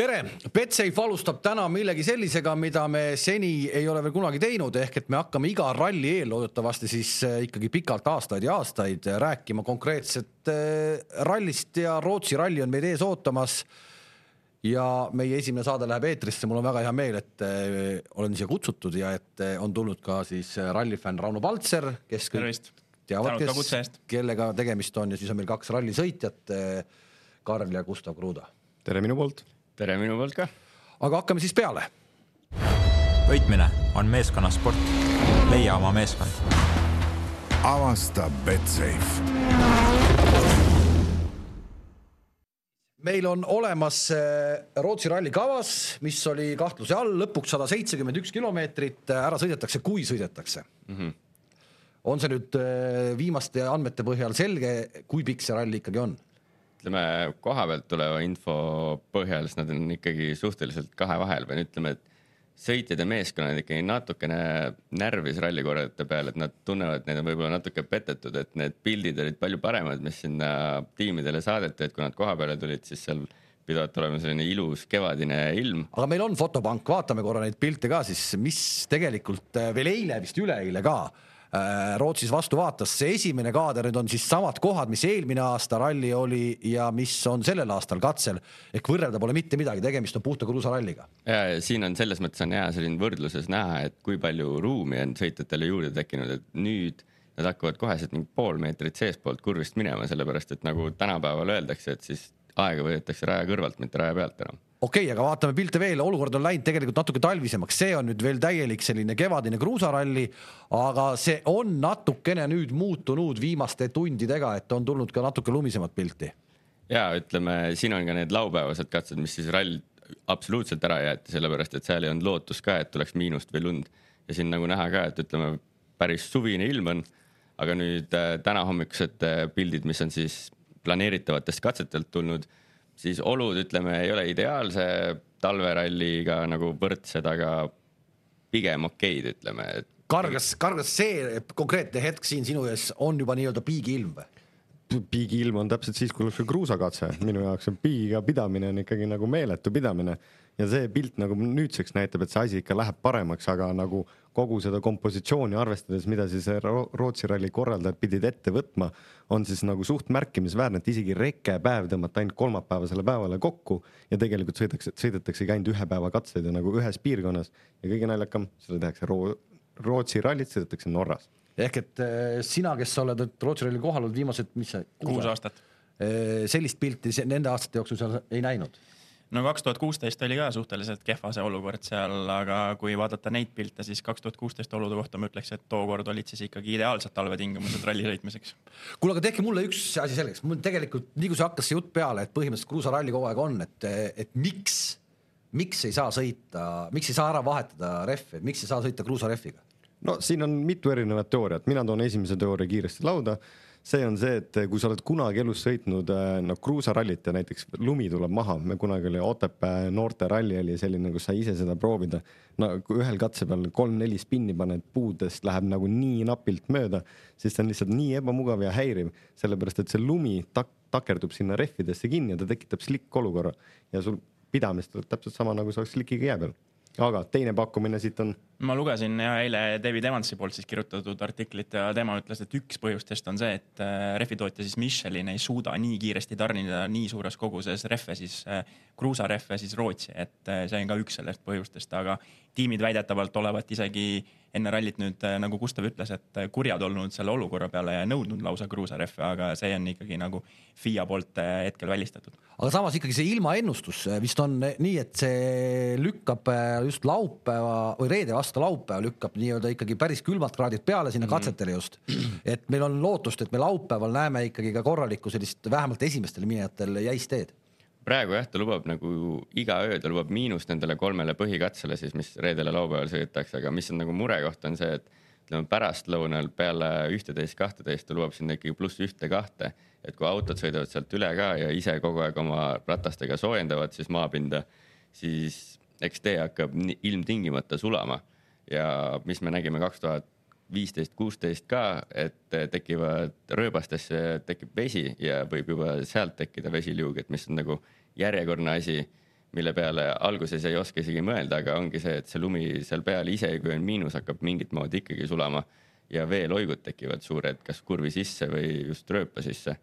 tere, Betsafe alustab täna millegi sellisega, mida me seni ei ole veel kunagi teinud, ehk et me hakkame iga ralli eel loodetavasti siis äh, ikkagi pikalt aastaid ja aastaid rääkima konkreetset äh, rallist ja Rootsi ralli on meid ees ootamas. ja meie esimene saade läheb eetrisse, mul on väga hea meel, et äh, olen siia kutsutud ja et on tulnud ka siis rallifänn Rauno Paltser, kes Tervist. teavad, kes, kellega tegemist on ja siis on meil kaks rallisõitjat, Karl ja Gustav Kruda. tere minu poolt tere minu poolt ka. aga hakkame siis peale. võitmine on meeskonnasport. leia oma meeskond. avasta Betsafe meil on olemas äh, Rootsi ralli kavas, mis oli kahtluse all, lõpuks sada seitsekümmend üks kilomeetrit, äh, ära sõidetakse, kui sõidetakse mm. -hmm. on see nüüd äh, viimaste andmete põhjal selge, kui pikk see ralli ikkagi on? Ütleme koha pealt tuleva info põhjal, siis nad on ikkagi suhteliselt kahe vahel või ütleme, et sõitjad ja meeskonnad ikkagi natukene närvis rallikorraldajate peal, et nad tunnevad, et neid on võib-olla natuke petetud, et need pildid olid palju paremad, mis sinna tiimidele saadeti, et kui nad koha peale tulid, siis seal pidavat olema selline ilus kevadine ilm. aga meil on fotopank, vaatame korra neid pilte ka siis, mis tegelikult veel eile, vist üleeile ka Rootsis vastu vaatas, see esimene kaader nüüd on siis samad kohad, mis eelmine aasta ralli oli ja mis on sellel aastal katsel. ehk võrrelda pole mitte midagi, tegemist on puhta kruusaralliga. ja, ja siin on selles mõttes on hea selline võrdluses näha, et kui palju ruumi on sõitjatele juurde tekkinud, et nüüd nad hakkavad koheselt mingi pool meetrit seestpoolt kurvist minema, sellepärast et nagu tänapäeval öeldakse, et siis aega võetakse raja kõrvalt, mitte raja pealt enam okei okay,, aga vaatame pilte veel, olukord on läinud tegelikult natuke talvisemaks, see on nüüd veel täielik selline kevadine kruusaralli, aga see on natukene nüüd muutunud viimaste tundidega, et on tulnud ka natuke lumisemat pilti. ja ütleme, siin on ka need laupäevased katsed, mis siis rall absoluutselt ära jäeti, sellepärast et seal ei olnud lootust ka, et tuleks miinust või lund. Ja siin nagu näha ka, et ütleme, päris suvine ilm on, aga nüüd äh, tänahommikused äh, pildid, mis on siis planeeritavatest katsetelt tulnud siis olud, ütleme, ei ole ideaalse talveralliga nagu võrdsed, aga pigem okeid, ütleme, et. kargas, kargas see konkreetne hetk siin sinu ees on juba nii-öelda piigiilm või? piigiilm on täpselt siis, kui oleks kruusakatse, minu jaoks on piigiga pidamine on ikkagi nagu meeletu pidamine ja see pilt nagu nüüdseks näitab, et see asi ikka läheb paremaks, aga nagu kogu seda kompositsiooni arvestades, mida siis Rootsi ralli korraldajad pidid ette võtma, on siis nagu suht märkimisväärne, et isegi rekepäev tõmmata ainult kolmapäevasele päevale kokku ja tegelikult sõidaks, sõidetaksegi ainult ühe päeva katseid ja nagu ühes piirkonnas ja kõige naljakam, seda tehakse Ro Rootsi rallit sõidetakse Norras. ehk et äh, sina, kes sa oled Rootsi ralli kohal olnud viimased, mis see? kuus aastat. Äh, sellist pilti nende aastate jooksul sa ei näinud no kaks tuhat kuusteist oli ka suhteliselt kehva see olukord seal, aga kui vaadata neid pilte, siis kaks tuhat kuusteist olude kohta ma ütleks, et tookord olid siis ikkagi ideaalsed talvetingimused ralli sõitmiseks. kuule, aga tehke mulle üks asi selgeks, mul tegelikult nii kui see hakkas see jutt peale, et põhimõtteliselt kruusaralli kogu aeg on, et, et miks, miks ei saa sõita, miks ei saa ära vahetada rehve, miks ei saa sõita kruusarehviga? no siin on mitu erinevat teooriat, mina toon esimese teooria kiiresti lauda see on see, et kui sa oled kunagi elus sõitnud noh kruusarallit ja näiteks lumi tuleb maha, me kunagi oli Otepää noorteralli oli selline, kus sai ise seda proovida. no kui ühel katse peal kolm-neli spinni paned, puudest läheb nagu nii napilt mööda, siis see on lihtsalt nii ebamugav ja häiriv, sellepärast et see lumi tak-, takerdub sinna rehvidesse kinni ja ta tekitab slikk olukorra ja sul pidamist tuleb täpselt sama, nagu sa oleks slikiga jää peal aga teine pakkumine siit on? Ma lugesin ja eile David Evansi poolt siis kirjutatud artiklit ja tema ütles, et üks põhjustest on see, et äh, rehvitootja siis Michelin ei suuda nii kiiresti tarnida nii suures koguses rehve siis, äh, kruusarehve siis Rootsi, et äh, see on ka üks sellest põhjustest, aga tiimid väidetavalt olevat isegi enne rallit nüüd nagu Gustav ütles, et kurjad olnud selle olukorra peale ja nõudnud lausa kruusarehve, aga see on ikkagi nagu FIA poolt hetkel välistatud. Aga samas ikkagi see ilmaennustus vist on nii, et see lükkab just laupäeva või reede vastu laupäeva lükkab nii-öelda ikkagi päris külmad kraadid peale sinna -hmm. katsetele just. et meil on lootust, et me laupäeval näeme ikkagi ka korralikku sellist vähemalt esimestel minejatel jäist teed praegu jah, ta lubab nagu iga öö, ta lubab miinust nendele kolmele põhikatsele siis, mis reedel ja laupäeval sõidetakse, aga mis on nagu murekoht, on see, et ütleme pärastlõunal peale ühteteist, kahteteist ta lubab sinna ikkagi pluss ühte-kahte et kui autod sõidavad sealt üle ka ja ise kogu aeg oma ratastega soojendavad siis maapinda, siis eks tee hakkab ilmtingimata sulama. Ja mis me nägime kaks tuhat viisteist, kuusteist ka, et tekivad rööbastesse tekib vesi ja võib juba sealt tekkida vesiliug, et mis on nagu järjekordne asi, mille peale alguses ei oska isegi mõelda, aga ongi see, et see lumi seal peal, isegi kui on miinus, hakkab mingit moodi ikkagi sulama ja veeloigud tekivad suured, kas kurvi sisse või just rööpa sisse.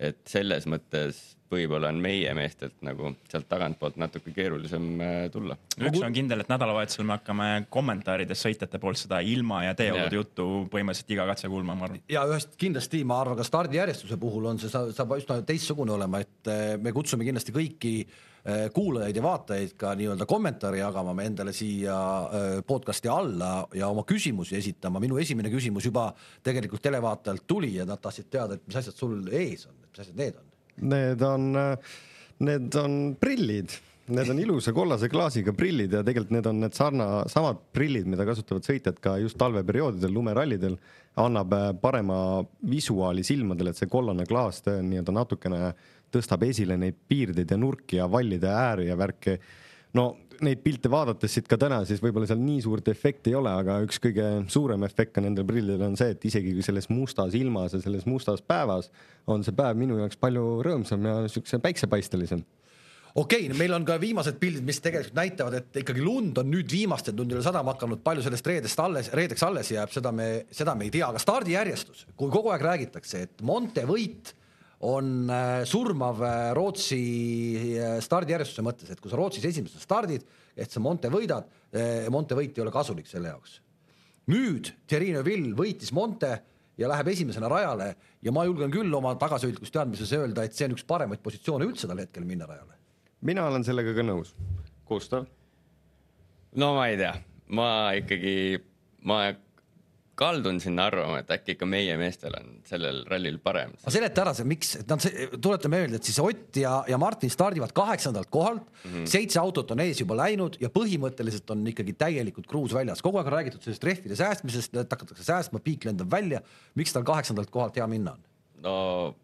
Et selles mõttes võib-olla on meie meestelt nagu sealt tagantpoolt natuke keerulisem äh, tulla. üks on kindel, et nädalavahetusel me hakkame kommentaarides sõitjate poolt seda ilma ja teeolude juttu põhimõtteliselt iga katse kuulma, ma arvan. ja ühest kindlasti ma arvan, ka stardijärjestuse puhul on see, saab üsna teistsugune olema, et eh, me kutsume kindlasti kõiki eh, kuulajaid ja vaatajaid ka nii-öelda kommentaare jagama me endale siia podcast'i alla ja oma küsimusi esitama. minu esimene küsimus juba tegelikult televaatajalt tuli ja nad tahtsid teada, et mis asjad sul ees on, mis asjad need on? Need on, need on prillid, need on ilusa kollase klaasiga prillid ja tegelikult need on need sarna, samad prillid, mida kasutavad sõitjad ka just talveperioodidel, lumerallidel. annab äh, parema visuaali silmadele, et see kollane klaas nii-öelda natukene tõstab esile neid piirdeid ja nurki ja vallide ääri ja värki no neid pilte vaadates siit ka täna, siis võib-olla seal nii suurt efekti ei ole, aga üks kõige suurem efekt ka nendel prillidel on see, et isegi kui selles mustas ilmas ja selles mustas päevas on see päev minu jaoks palju rõõmsam ja siukse päiksepaistelisem. okei okay,, meil on ka viimased pildid, mis tegelikult näitavad, et ikkagi lund on nüüd viimastel tundidel sadama hakanud, palju sellest reedest alles, reedeks alles jääb, seda me, seda me ei tea, aga stardijärjestus, kui kogu aeg räägitakse, et Monte võit on äh, surmav äh, Rootsi äh, stardijärjestuse mõttes, et kui sa Rootsis esimesel stardid, et sa Monte võidad, Monte võit ei ole kasulik selle jaoks. nüüd Thierry Neuville võitis Monte ja läheb esimesena rajale ja ma julgen küll oma tagasihoidlikus teadmises öelda, et see on üks paremaid positsioone üldse tal hetkel minna rajale mina olen sellega ka nõus. Gustav? no ma ei tea, ma ikkagi, ma kaldun sinna arvama, et äkki ikka meie meestel on sellel rallil parem. aga seleta ära see, miks, et nad, tuletame meelde, et siis Ott ja, ja Martin stardivad kaheksandalt kohalt mm, -hmm. seitse autot on ees juba läinud ja põhimõtteliselt on ikkagi täielikult kruus väljas, kogu aeg on räägitud sellest rehvide säästmisest, et hakatakse säästma, piik lendab välja. miks tal kaheksandalt kohalt hea minna on? no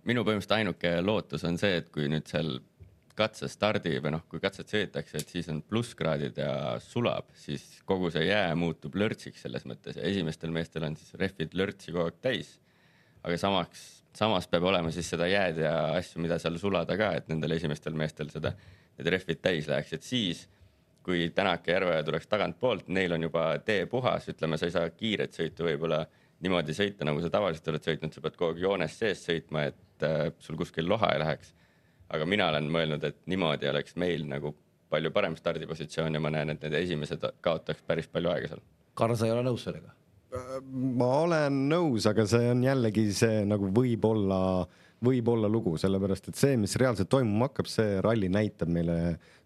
minu põhimõtteliselt ainuke lootus on see, et kui nüüd seal katse stardib või noh, kui katset sõidetakse, et siis on plusskraadid ja sulab, siis kogu see jää muutub lörtsiks selles mõttes ja esimestel meestel on siis rehvid lörtsi kogu aeg täis. aga samaks, samas peab olema siis seda jääd ja asju, mida seal sulada ka, et nendel esimestel meestel seda, need rehvid täis läheksid, siis kui Tänak ja Järveoja tuleks tagantpoolt, neil on juba tee puhas, ütleme, sa ei saa kiiret sõitu võib-olla niimoodi sõita, nagu sa tavaliselt oled sõitnud, sa pead kogu aeg joonest sees sõitma, et äh, sul kuskil loha ei läheks. Aga mina olen mõelnud, et niimoodi oleks meil nagu palju parem stardipositsioon ja ma näen, et need esimesed kaotaks päris palju aega seal. Karl, sa ei ole nõus sellega? ma olen nõus, aga see on jällegi see nagu võib-olla, võib-olla lugu, sellepärast et see, mis reaalselt toimuma hakkab, see ralli näitab meile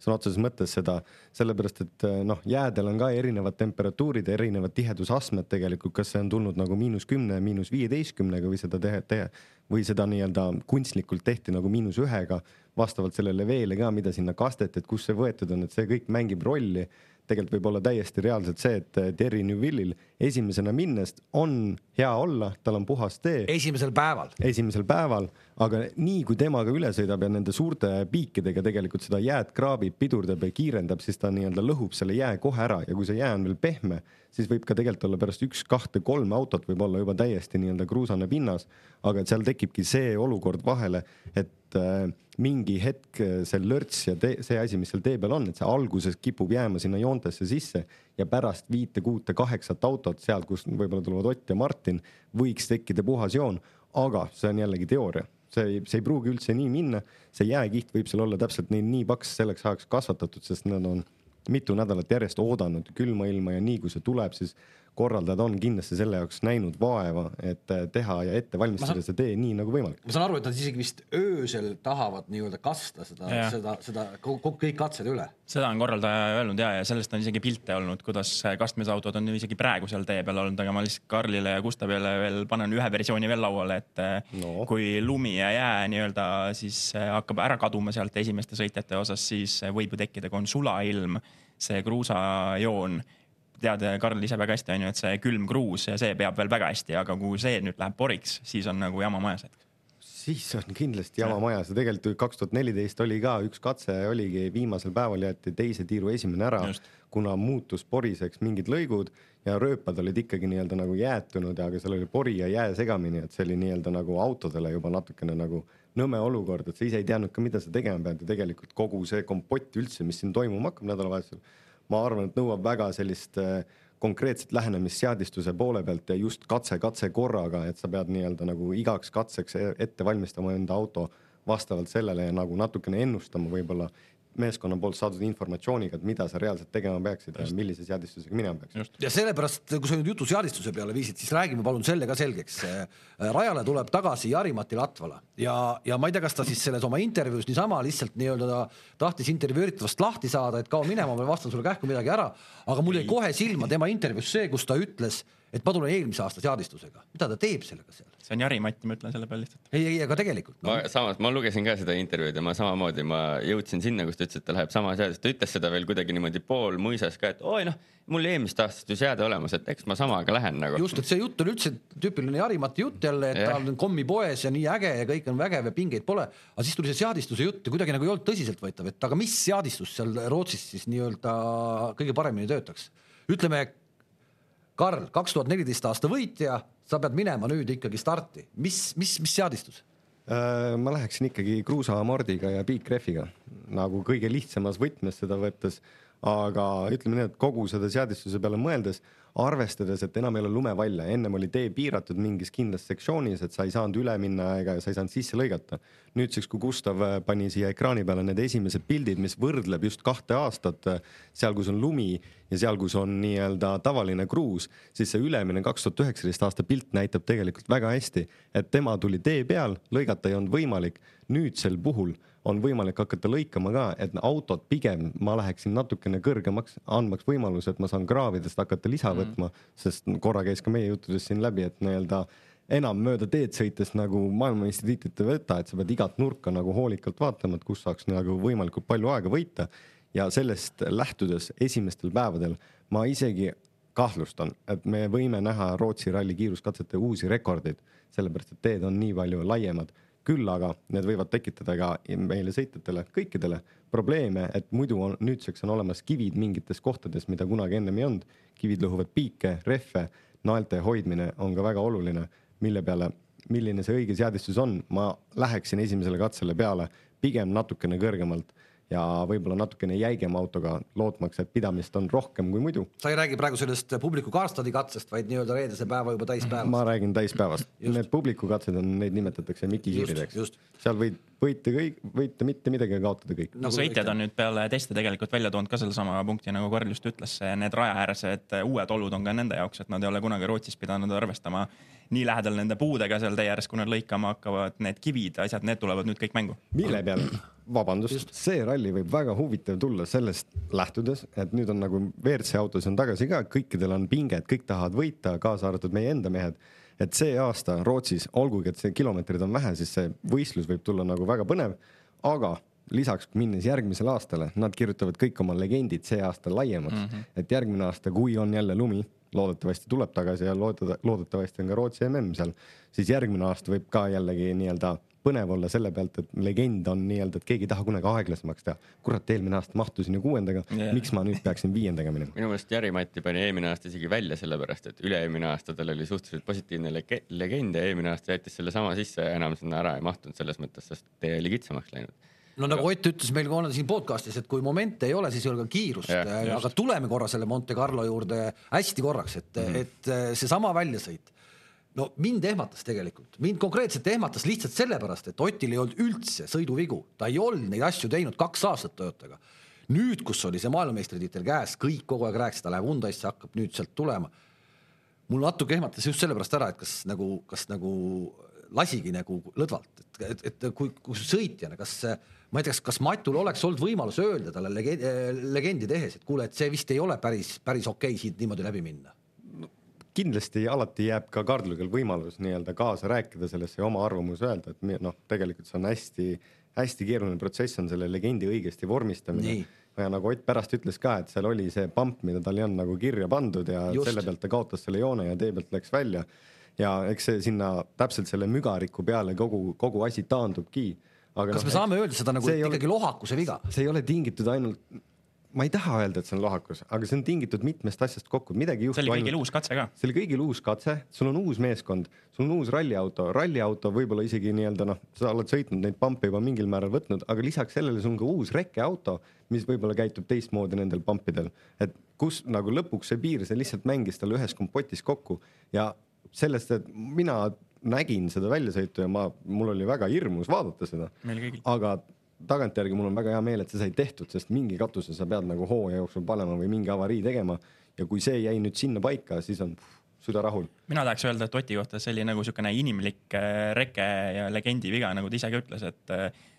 sõna otseses mõttes seda, sellepärast et noh, jäädel on ka erinevad temperatuurid, erinevad tihedusastmed tegelikult, kas see on tulnud nagu miinus kümne, miinus viieteistkümnega või seda tehe, tehe või seda nii-öelda kunstlikult tehti nagu miinus ühega vastavalt sellele veele ka, mida sinna kasteti, et kust see võetud on, et see kõik mängib rolli tegelikult võib olla täiesti reaalselt see, et Terry Newville'il esimesena minnes on hea olla, tal on puhas tee. Esimesel päeval. esimesel päeval, aga nii kui temaga üle sõidab ja nende suurte piikidega tegelikult seda jääd kraabib, pidurdab ja kiirendab, siis ta nii-öelda lõhub selle jää kohe ära. Ja kui see jää on veel pehme, siis võib ka tegelikult olla pärast üks, kahte, kolme autot võib olla juba täiesti nii-öelda kruusane pinnas, aga et seal tekibki see olukord vahele, et äh, mingi hetk see lörts ja tee, see asi, mis seal tee peal on, et see alguses kipub jääma sinna joontesse sisse ja pärast viite, kuute, kaheksat autot sealt, kust võib-olla tulevad Ott ja Martin, võiks tekkida puhas joon, aga see on jällegi teooria, see ei, see ei pruugi üldse nii minna, see jääkiht võib seal olla täpselt neil nii paks selleks ajaks kasvatatud, sest nad on mitu nädalat järjest oodanud külma ilma ja nii kui see tuleb, siis korraldajad on kindlasti selle jaoks näinud vaeva, et teha ja ette valmistada see tee nii nagu võimalik. ma saan aru, et nad isegi vist öösel tahavad nii-öelda kasta seda seda, seda kõik katsed üle. seda on korraldaja öelnud ja, ja sellest on isegi pilte olnud, kuidas kastmisautod on isegi praegu seal tee peal olnud, aga ma lihtsalt Karlile ja Gustavile veel panen ühe versiooni veel lauale, et No. no. kui lumi ja jää nii-öelda siis äh, hakkab ära kaduma sealt esimeste sõitjate osas, siis äh, võib ju tekkida, kui on sulailm, see kruusajoon tead, Karl ise väga hästi on ju, et see külm kruus ja see peab veel väga hästi, aga kui see nüüd läheb poriks, siis on nagu jama majas hetk. siis on kindlasti jama majas. Ja tegelikult kaks tuhat neliteist oli ka üks katse, oligi viimasel päeval jäeti teise tiiru esimene ära kuna muutus poriseks mingid lõigud ja rööpad olid ikkagi nii-öelda nagu jäätunud, aga seal oli pori ja jää segamini, et see oli nii-öelda nagu autodele juba natukene nagu nõme olukord, et sa ise ei teadnud ka, mida sa tegema pead ja tegelikult kogu see kompott üldse, mis siin toimuma hakkab nädalavahetusel, ma arvan, et nõuab väga sellist äh, konkreetset lähenemist seadistuse poole pealt ja just katse katse korraga, et sa pead nii-öelda nagu igaks katseks e- ette valmistama enda auto vastavalt sellele ja nagu natukene ennustama võib-olla meeskonna poolt saadud informatsiooniga, et mida sa reaalselt tegema peaksid ja millise seadistusega minema peaksid. ja sellepärast, kui sa nüüd jutu seadistuse peale viisid, siis räägime palun selle ka selgeks. rajale tuleb tagasi Jari-Mati Latvala ja, ja ma ei tea, kas ta siis selles oma intervjuus niisama lihtsalt nii-öelda tahtis intervjueeritavast lahti saada, et kao minema, ma vastan sulle kähku midagi ära, aga mul jäi kohe silma tema intervjuus see, kus ta ütles, et ma tulen eelmise aasta seadistusega. mida ta teeb sellega seal? see on Jari-Mati, ma ütlen selle peale lihtsalt. ei, ei, aga tegelikult no, ma samas, ma lugesin ka seda intervjuud ja ma samamoodi, ma jõudsin sinna, kus ta ütles, et ta läheb sama seadust, ta ütles seda veel kuidagi niimoodi poolmuisas ka, et oi noh, mul eelmisest aastast ju seade olemas, et eks ma samaga lähen nagu. just, et see jutt on üldse tüüpiline Jari-Mati jutt jälle, et Jah. ta on kommipoes ja nii äge ja kõik on vägev ja pingeid pole. aga siis tuli see seadistuse jutt ja kuidagi nagu ei olnud tõsiseltvõetav, et aga mis seadistus seal Rootsis siis nii-öelda kõige paremini töötaks? ütleme, Karl, kaks tuhat neliteist aasta võitja, sa pead minema nüüd ikkagi starti, mis, mis, mis seadistus? Äh, ma läheksin ikkagi kruusa amordiga ja piikrehviga nagu kõige lihtsamas võtmes seda võttes, aga ütleme nii, et kogu seda seadistuse peale mõeldes, arvestades, et enam ei ole lumevalle, ennem oli tee piiratud mingis kindlas sektsioonis, et sa ei saanud üle minna ega sa ei saanud sisse lõigata. nüüdseks, kui Gustav äh, pani siia ekraani peale need esimesed pildid, mis võrdleb just kahte aastat, seal, kus on lumi ja seal, kus on nii-öelda tavaline kruus, siis see ülemine kaks tuhat üheksateist aasta pilt näitab tegelikult väga hästi, et tema tuli tee peal, lõigata ei olnud võimalik. nüüdsel puhul on võimalik hakata lõikama ka, et autod pigem ma läheksin natukene kõrgemaks, andmaks võimaluse, et ma saan kraavidest hakata lisa võtma, sest korra käis ka meie juttudest siin läbi, et nii-öelda enam mööda teed sõites nagu maailmameistritiitlit ei võta, et sa pead igat nurka nagu hoolikalt vaatama, et kus saaks nagu võimalikult palju aega võita ja sellest lähtudes esimestel päevadel ma isegi kahtlustan, et me võime näha Rootsi ralli kiiruskatsete uusi rekordeid, sellepärast et teed on nii palju laiemad. Küll aga need võivad tekitada ka meile sõitjatele, kõikidele probleeme, et muidu on nüüdseks on olemas kivid mingites kohtades, mida kunagi ennem ei olnud. kivid lõhuvad piike, rehve, naelte hoidmine on ka väga oluline, mille peale, milline see õige seadistus on, ma läheksin esimesele katsele peale pigem natukene kõrgemalt ja võib-olla natukene jäigema autoga, lootmaks, et pidamist on rohkem kui muidu. sa ei räägi praegu sellest publiku Karstadi katsest, vaid nii-öelda reedese päeva juba täispäevast. ma räägin täispäevast, need publikukatsed on, neid nimetatakse mikihiirideks just.. seal võid võita kõik, võita mitte midagi ja kaotada kõik. no sõitjad on nüüd peale teste tegelikult välja toonud ka sellesama punkti, nagu Karl just ütles, need rajaäärsed uued olud on ka nende jaoks, et nad ei ole kunagi Rootsis pidanud arvestama nii lähedal nende puudega seal tee ääres, kui nad lõikama hakkavad, need kivid, asjad, need tulevad nüüd kõik mängu. mille peale, vabandust, see ralli võib väga huvitav tulla sellest lähtudes, et nüüd on nagu WRC autos on tagasi ka, kõikidel on pinget, kõik tahavad võita, kaasa arvatud meie enda mehed. et see aasta Rootsis, olgugi et see kilomeetreid on vähe, siis see võistlus võib tulla nagu väga põnev, aga lisaks minnes järgmisele aastale, nad kirjutavad kõik oma legendid see aasta laiemaks mm, -hmm. et järgmine aasta, kui on jälle lumi, loodetavasti tuleb tagasi ja loodeta-, loodetavasti on ka Rootsi mm seal, siis järgmine aasta võib ka jällegi nii-öelda põnev olla selle pealt, et legend on nii-öelda, et keegi ei taha kunagi aeglasemaks teha. kurat, eelmine aasta mahtusin ju kuuendaga yeah., miks ma nüüd peaksin viiendaga minema? minu meelest Jari-Mati pani eelmine aasta isegi välja sellepärast, et üle-eelmine aasta tal oli suhteliselt positiivne lege- legend ja eelmine aasta jättis selle sama sisse ja enam sinna ära ei mahtunud selles mõttes, sest tee oli kitsamaks läinud. No nagu Ott ütles meil ka siin podcast'is, et kui momente ei ole, siis ei ole ka kiirust, Jah, aga tuleme korra selle Monte Carlo juurde hästi korraks, et mm, -hmm. et eh, seesama väljasõit. no mind ehmatas tegelikult, mind konkreetselt ehmatas lihtsalt sellepärast, et Otil ei olnud üldse sõiduvigu, ta ei olnud neid asju teinud kaks aastat Toyotaga. nüüd, kus oli see maailmameistritiitel käes, kõik kogu aeg rääkisid, ta läheb Hyundai'sse, hakkab nüüd sealt tulema mul natuke ehmatas just sellepärast ära, et kas nagu, kas nagu lasigi nagu lõdvalt, et, et, et kui, kui sõitjana, kas ma ei tea, kas, Matul oleks olnud võimalus öelda talle lege-, legendi tehes, et kuule, et see vist ei ole päris, päris okei siit niimoodi läbi minna. kindlasti alati jääb ka Kardlugil võimalus nii-öelda kaasa rääkida sellesse ja oma arvamuse öelda, et noh, tegelikult see on hästi-hästi keeruline protsess on selle legendi õigesti vormistamine ja nagu Ott pärast ütles ka, et seal oli see pamp, mida tal ei olnud nagu kirja pandud ja. Just. selle pealt ta kaotas selle joone ja tee pealt läks välja. ja eks see sinna täpselt selle mügariku peale kogu, kogu asi taandubki. Aga kas noh, me saame öelda seda nagu ei ole- ikkagi lohakuse viga? see ei ole tingitud ainult ma ei taha öelda, et see on lohakus, aga see on tingitud mitmest asjast kokku, midagi ei see oli kõigil uus katse ka. see oli kõigil uus katse, sul on uus meeskond, sul on uus ralliauto, ralliauto võib-olla isegi nii-öelda noh, sa oled sõitnud neid pampe juba mingil määral võtnud, aga lisaks sellele sul on ka uus rekkeauto, mis võib-olla käitub teistmoodi nendel pampidel. et kus nagu lõpuks see piir, see lihtsalt mängis tal ühes kompotis kokku ja sellest, et mina nägin seda väljasõitu ja ma, mul oli väga hirmus vaadata seda, aga tagantjärgi mul on väga hea meel, et see sai tehtud, sest mingi katuse sa pead nagu hooaja jooksul panema või mingi avarii tegema. Ja kui see jäi nüüd sinna paika, siis on puh, süda rahul. mina tahaks öelda, et Oti kohta see oli nagu niisugune inimlik äh, reke ja legendi viga, nagu ta ise ka ütles, et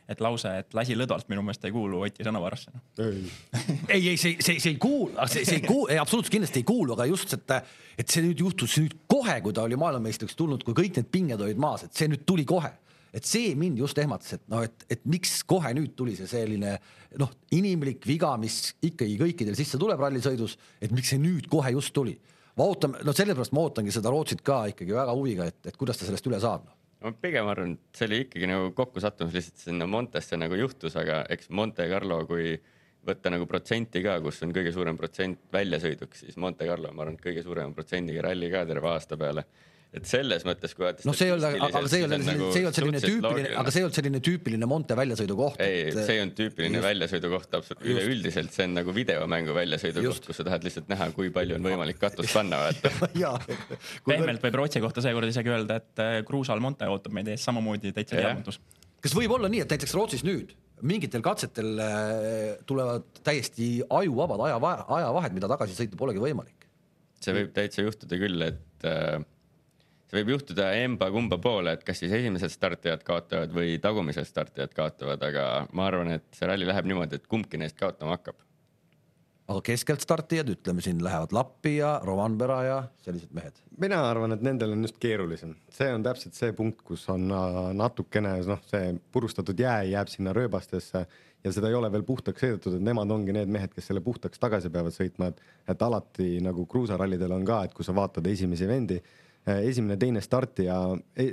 et lause, et lasi lõdvalt minu meelest ei kuulu Oti sõnavarasse. ei, ei see, see, see ei kuulu, see, see ei kuulu, absoluutselt kindlasti ei kuulu, aga just, et, et see nüüd juhtus nüüd kohe, kui ta oli maailmameistriks tulnud, kui kõik need pinged olid maas, et see nüüd tuli kohe. et see mind just ehmatas, et noh, et, et miks kohe nüüd tuli see selline noh, inimlik viga, mis ikkagi kõikidel sisse tuleb rallisõidus, et miks see nüüd kohe just tuli. ma ootan, no sellepärast ma ootangi seda Rootsit ka ikkagi väga huviga, et, et kuidas ta sellest üle saab noh. Ma pigem arvan, et see oli ikkagi nagu kokkusattumus lihtsalt sinna Montesse nagu juhtus, aga eks Monte Carlo, kui võtta nagu protsenti ka, kus on kõige suurem protsent väljasõiduks, siis Monte Carlo, ma arvan, et kõige suurema protsendiga ralli ka terve aasta peale. Et selles mõttes, kui vaadata. noh, see ei olnud, aga see ei olnud, nagu see ei olnud selline tüüpiline, aga see ei olnud selline tüüpiline Monte väljasõidukoht. ei, see ei olnud tüüpiline just- väljasõidukoht, absoluutselt, üleüldiselt see on nagu videomängu väljasõidukoht kus sa tahad lihtsalt näha, kui palju on võimalik katust panna, vaata. pehmelt võib Rootsi kohta seekord isegi öelda, et äh, Kruusal Monte ootab meid ees samamoodi täitsa teadmatus. kas võib olla nii, et näiteks Rootsis nüüd mingitel katsetel äh, tulevad täiesti ajuvabad aja, ajavahed, mida tagasi sõita polegi võimalik? see võib täitsa juhtuda küll, et äh, see võib juhtuda emba-kumba poole, et kas siis esimesed startijad kaotavad või tagumised startijad kaotavad, aga ma arvan, et see ralli läheb niimoodi, et kumbki neist kaotama hakkab. aga keskelt startijad, ütleme siin lähevad Lappi ja Rovanpera ja sellised mehed. mina arvan, et nendel on just keerulisem, see on täpselt see punkt, kus on äh, natukene noh, see purustatud jää jääb sinna rööbastesse ja seda ei ole veel puhtaks sõidetud, et nemad ongi need mehed, kes selle puhtaks tagasi peavad sõitma, et, et alati nagu kruusarallidel on ka, et kui sa vaatad esimesi vendi, esimene, teine startija,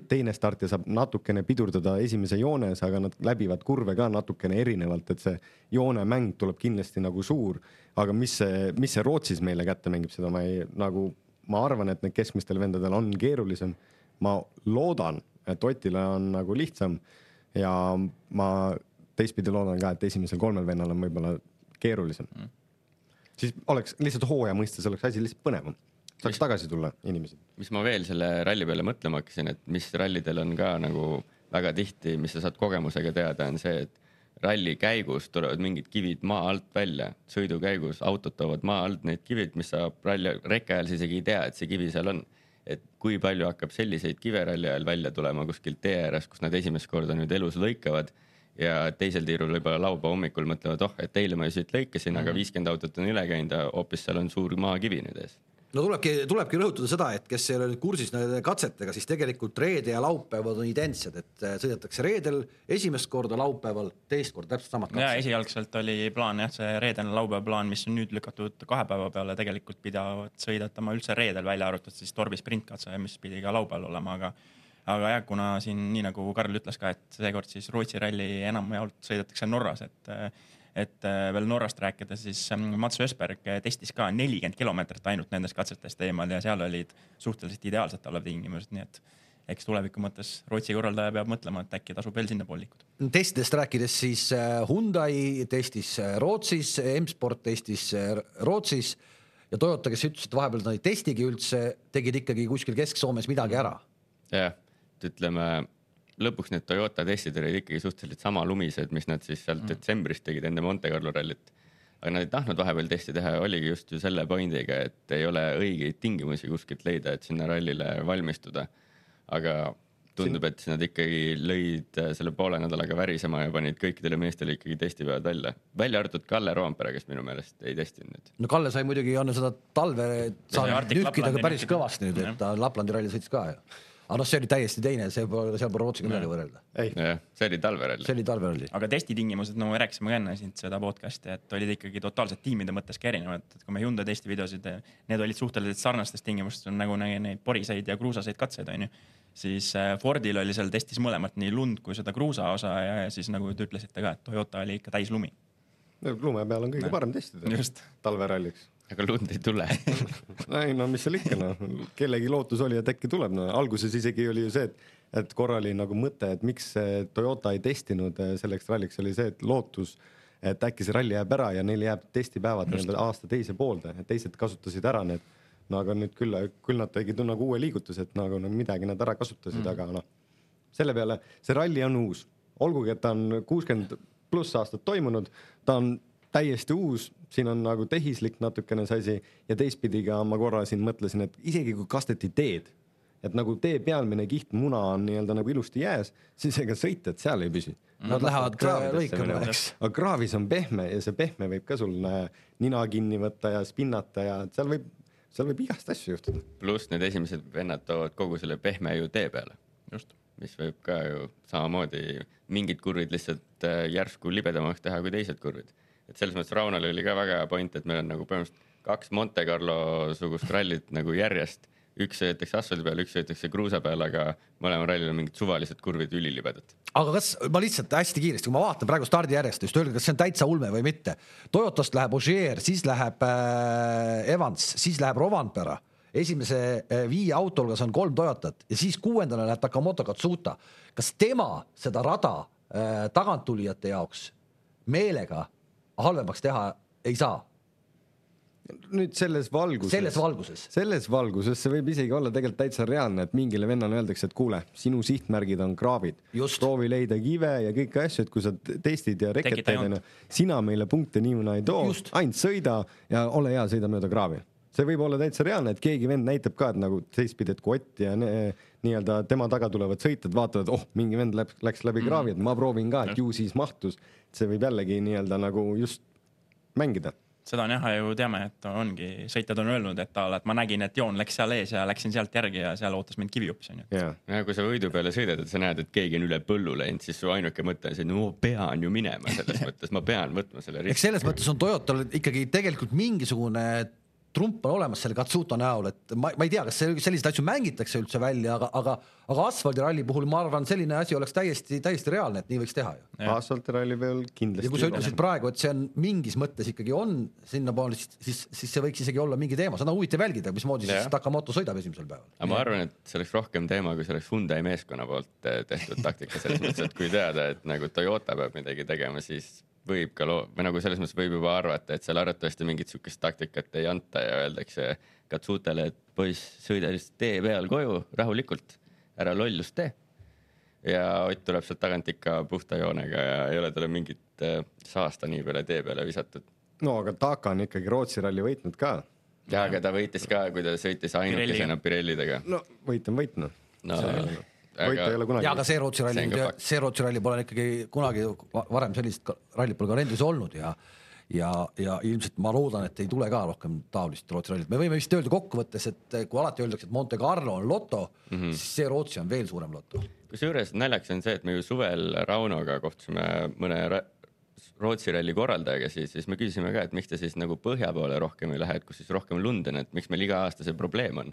teine startija saab natukene pidurdada esimese joones, aga nad läbivad kurve ka natukene erinevalt, et see joonemäng tuleb kindlasti nagu suur, aga mis see, mis see Rootsis meile kätte mängib, seda ma ei nagu ma arvan, et need keskmistel vendadel on keerulisem. ma loodan, et Otile on nagu lihtsam ja ma teistpidi loodan ka, et esimesel kolmel vennal on võib-olla keerulisem mm.. siis oleks lihtsalt hooaja mõistes oleks asi lihtsalt põnevam, saaks tagasi tulla inimesed. mis ma veel selle ralli peale mõtlema hakkasin, et mis rallidel on ka nagu väga tihti, mis sa saad kogemusega teada, on see, et ralli käigus tulevad mingid kivid maa alt välja, sõidu käigus autod toovad maa alt need kivid, mis sa ralli reke ajal isegi ei tea, et see kivi seal on. et kui palju hakkab selliseid kive ralli ajal välja tulema kuskilt tee ääres, kus nad esimest korda nüüd elus lõikavad ja teisel tiirul võib-olla laupäeva hommikul mõtlevad, oh, et eile ma ju siit lõikasin mm, -hmm. aga viiskümmend autot on üle käinud ja hoopis seal on suur maakivi nüüd ees no tulebki, tulebki rõhutada seda, et kes ei ole nüüd kursis nende katsetega, siis tegelikult reede ja laupäevad on identsed, et äh, sõidetakse reedel esimest korda, laupäeval teist korda täpselt samad ja katsed. esialgselt oli plaan jah, see reedene laupäeva plaan, mis on nüüd lükatud kahe päeva peale, tegelikult pidavat sõidetama üldse reedel, välja arvatud siis Torbi sprintkatse, mis pidi ka laupäeval olema, aga aga jah, kuna siin nii nagu Karl ütles ka, et seekord siis Rootsi ralli enamjaolt sõidetakse Norras, et et äh, veel Norrast rääkida, siis ähm, Mats Ösberg testis ka nelikümmend kilomeetrit ainult nendest katsetest eemal ja seal olid suhteliselt ideaalsed talvetingimused, nii et eks tuleviku mõttes Rootsi korraldaja peab mõtlema, et äkki tasub veel sinnapoole liikuda. testidest rääkides, siis äh, Hyundai testis äh, Rootsis, M-Sport testis äh, Rootsis ja Toyota, kes ütles, et vahepeal nad ei testigi üldse, tegid ikkagi kuskil Kesk-Soomes midagi ära. jah, et ütleme lõpuks need Toyota testid olid ikkagi suhteliselt sama lumised, mis nad siis sealt detsembris tegid enne Monte Carlo rallit. aga nad ei tahtnud vahepeal testi teha, oligi just ju selle point'iga, et ei ole õigeid tingimusi kuskilt leida, et sinna rallile valmistuda. aga tundub, et nad ikkagi lõid äh, selle poole nädalaga värisema ja panid kõikidele meestele ikkagi testipäevad välja, välja arvatud Kalle Roompere, kes minu meelest ei testinud nüüd. no Kalle sai muidugi on seda talve saanud nühkida ka päris kõvasti nüüd, et ta Laplandi ralli sõitis ka ju. Aga noh, see oli täiesti teine, see pole, seal pole Rootsiga midagi võrrelda. ei, jah, see oli talverall see. oli talveralli. aga testitingimused, no me rääkisime ka enne siin seda podcast'i, et olid ikkagi totaalselt tiimide mõttes ka erinevad, et kui me Hyundai testivideosid, need olid suhteliselt sarnastes tingimustes, nagu neid poriseid ja kruusaseid katseid, onju. siis äh, Fordil oli seal testis mõlemat, nii lund kui seda kruusa osa ja, siis nagu te ütlesite ka, et Toyota oli ikka täis lumi. lume peal on kõige parem testida just, talveralliks. Aga lund ei tule. ei no mis seal ikka noh, kellegi lootus oli, et äkki tuleb, no alguses isegi oli ju see, et, et korra oli nagu mõte, et miks Toyota ei testinud eh, selleks ralliks, oli see, et lootus, et äkki see ralli jääb ära ja neil jääb testipäevad nii-öelda aasta teise poolde, teised kasutasid ära need. no aga nüüd küll, küll nad tegid nagu uue liigutuse, et nagu no midagi nad ära kasutasid mm., aga noh, selle peale see ralli on uus, olgugi et ta on kuuskümmend pluss aastat toimunud, ta on täiesti uus, siin on nagu tehislik natukene see asi ja teistpidi ka ma korra siin mõtlesin, et isegi kui kasteti teed, et nagu tee pealmine kiht muna on nii-öelda nagu ilusti jääs, siis ega sõitjad seal ei püsi. Nad lähevad lõikama, eks. aga kraavis on pehme ja see pehme võib ka sul nina kinni võtta ja spinnata ja seal võib, seal võib igast asju juhtuda. pluss need esimesed vennad toovad kogu selle pehme ju tee peale, just. mis võib ka ju samamoodi mingid kurvid lihtsalt äh, järsku libedamaks teha kui teised kurvid. Et selles mõttes Raunol oli ka väga hea point, et meil on nagu põhimõtteliselt kaks Monte Carlo sugust rallit nagu järjest. üks sõidetakse asfaldi peal, üks sõidetakse kruusa peal, aga mõlemal rallil on mingid suvalised kurvid ülilibedad. aga kas ma lihtsalt hästi kiiresti, kui ma vaatan praegu stardijärjestust, öelge, kas see on täitsa ulme või mitte. Toyotast läheb Ogier, siis läheb äh, Evans, siis läheb Rovanpera. esimese äh, viie auto hulgas on kolm Toyotat ja siis kuuendana läheb Takamoto Katsuta. kas tema seda rada äh, taganttulijate jaoks meelega halvemaks teha ei saa? nüüd selles valguses. selles valguses. selles valguses see võib isegi olla tegelikult täitsa reaalne, et mingile vennale öeldakse, et kuule, sinu sihtmärgid on kraavid. Just. proovi leida kive ja kõiki asju, et kui sa testid ja reket teed, onju, sina meile punkte niimoodi ei too ainult sõida ja ole hea, sõida mööda kraavi. See võib olla täitsa reaalne, et keegi vend näitab ka, et nagu teistpidi, et kui Ott ja ne- nii-öelda tema taga tulevad sõitjad, vaatavad, oh, mingi vend läks, läks läbi kraavi, et ma proovin ka, et ju siis mahtus. see võib jällegi nii-öelda nagu just mängida seda on jah, ju teame, et ongi, sõitjad on öelnud, et a la, et ma nägin, et joon läks seal ees ja läksin sealt järgi ja seal ootas mind kivijups onju. ja ja kui sa võidu peale sõidad, et sa näed, et keegi on üle põllu läinud, siis su ainuke mõte on see, et no ma pean ju minema selles mõttes, ma pean võtma selle eks riski. selles mõttes on Toyotal ikkagi tegelikult mingisugune trump on olemas selle Katsuta näol, et ma, ma ei tea, kas selliseid asju mängitakse üldse välja, aga, aga, aga asfaldiralli puhul ma arvan, selline asi oleks täiesti, täiesti reaalne, et nii võiks teha ju. Jah. asfaltiralli peal kindlasti. ja kui sa ütlesid praegu, et see on mingis mõttes ikkagi on sinnapoole, siis, siis, siis see võiks isegi olla mingi teema, seda on huvitav jälgida, mismoodi Jah. siis Takamoto sõidab esimesel päeval. aga ma arvan, et see oleks rohkem teema, kui see oleks Hyundai meeskonna poolt eh, tehtud taktika, selles mõttes, et kui teada, et nagu Toyota peab midagi tegema, siis võib ka loo-, või nagu selles mõttes võib juba arvata, et seal arvatavasti mingit sihukest taktikat ei anta ja öeldakse Katsutele, et poiss, sõida lihtsalt tee peal koju rahulikult, ära lollust tee. ja Ott tuleb sealt tagant ikka puhta joonega ja ei ole talle mingit eh, saasta nii peale tee peale visatud. no aga Taka on ikkagi Rootsi ralli võitnud ka. ja, aga ta võitis ka, kui ta sõitis ainukesena Pirellidega. no võit on võit noh. no võita ei ole kunagi. ja aga see Rootsi ralli See Rootsi ralli pole ikkagi kunagi va- varem sellist rallit pole kalendris olnud ja ja, ja ilmselt ma loodan, et ei tule ka rohkem taolist Rootsi rallit, me võime vist öelda kokkuvõttes, et kui alati öeldakse, et Monte Carlo on loto mm, -hmm. siis see Rootsi on veel suurem loto. kusjuures naljakas on see, et me ju suvel Raunoga kohtusime mõne Rootsi ralli korraldajaga siis, siis me küsisime ka, et miks te siis nagu põhja poole rohkem ei lähe, et kus siis rohkem lund on, et miks meil iga aasta see probleem on.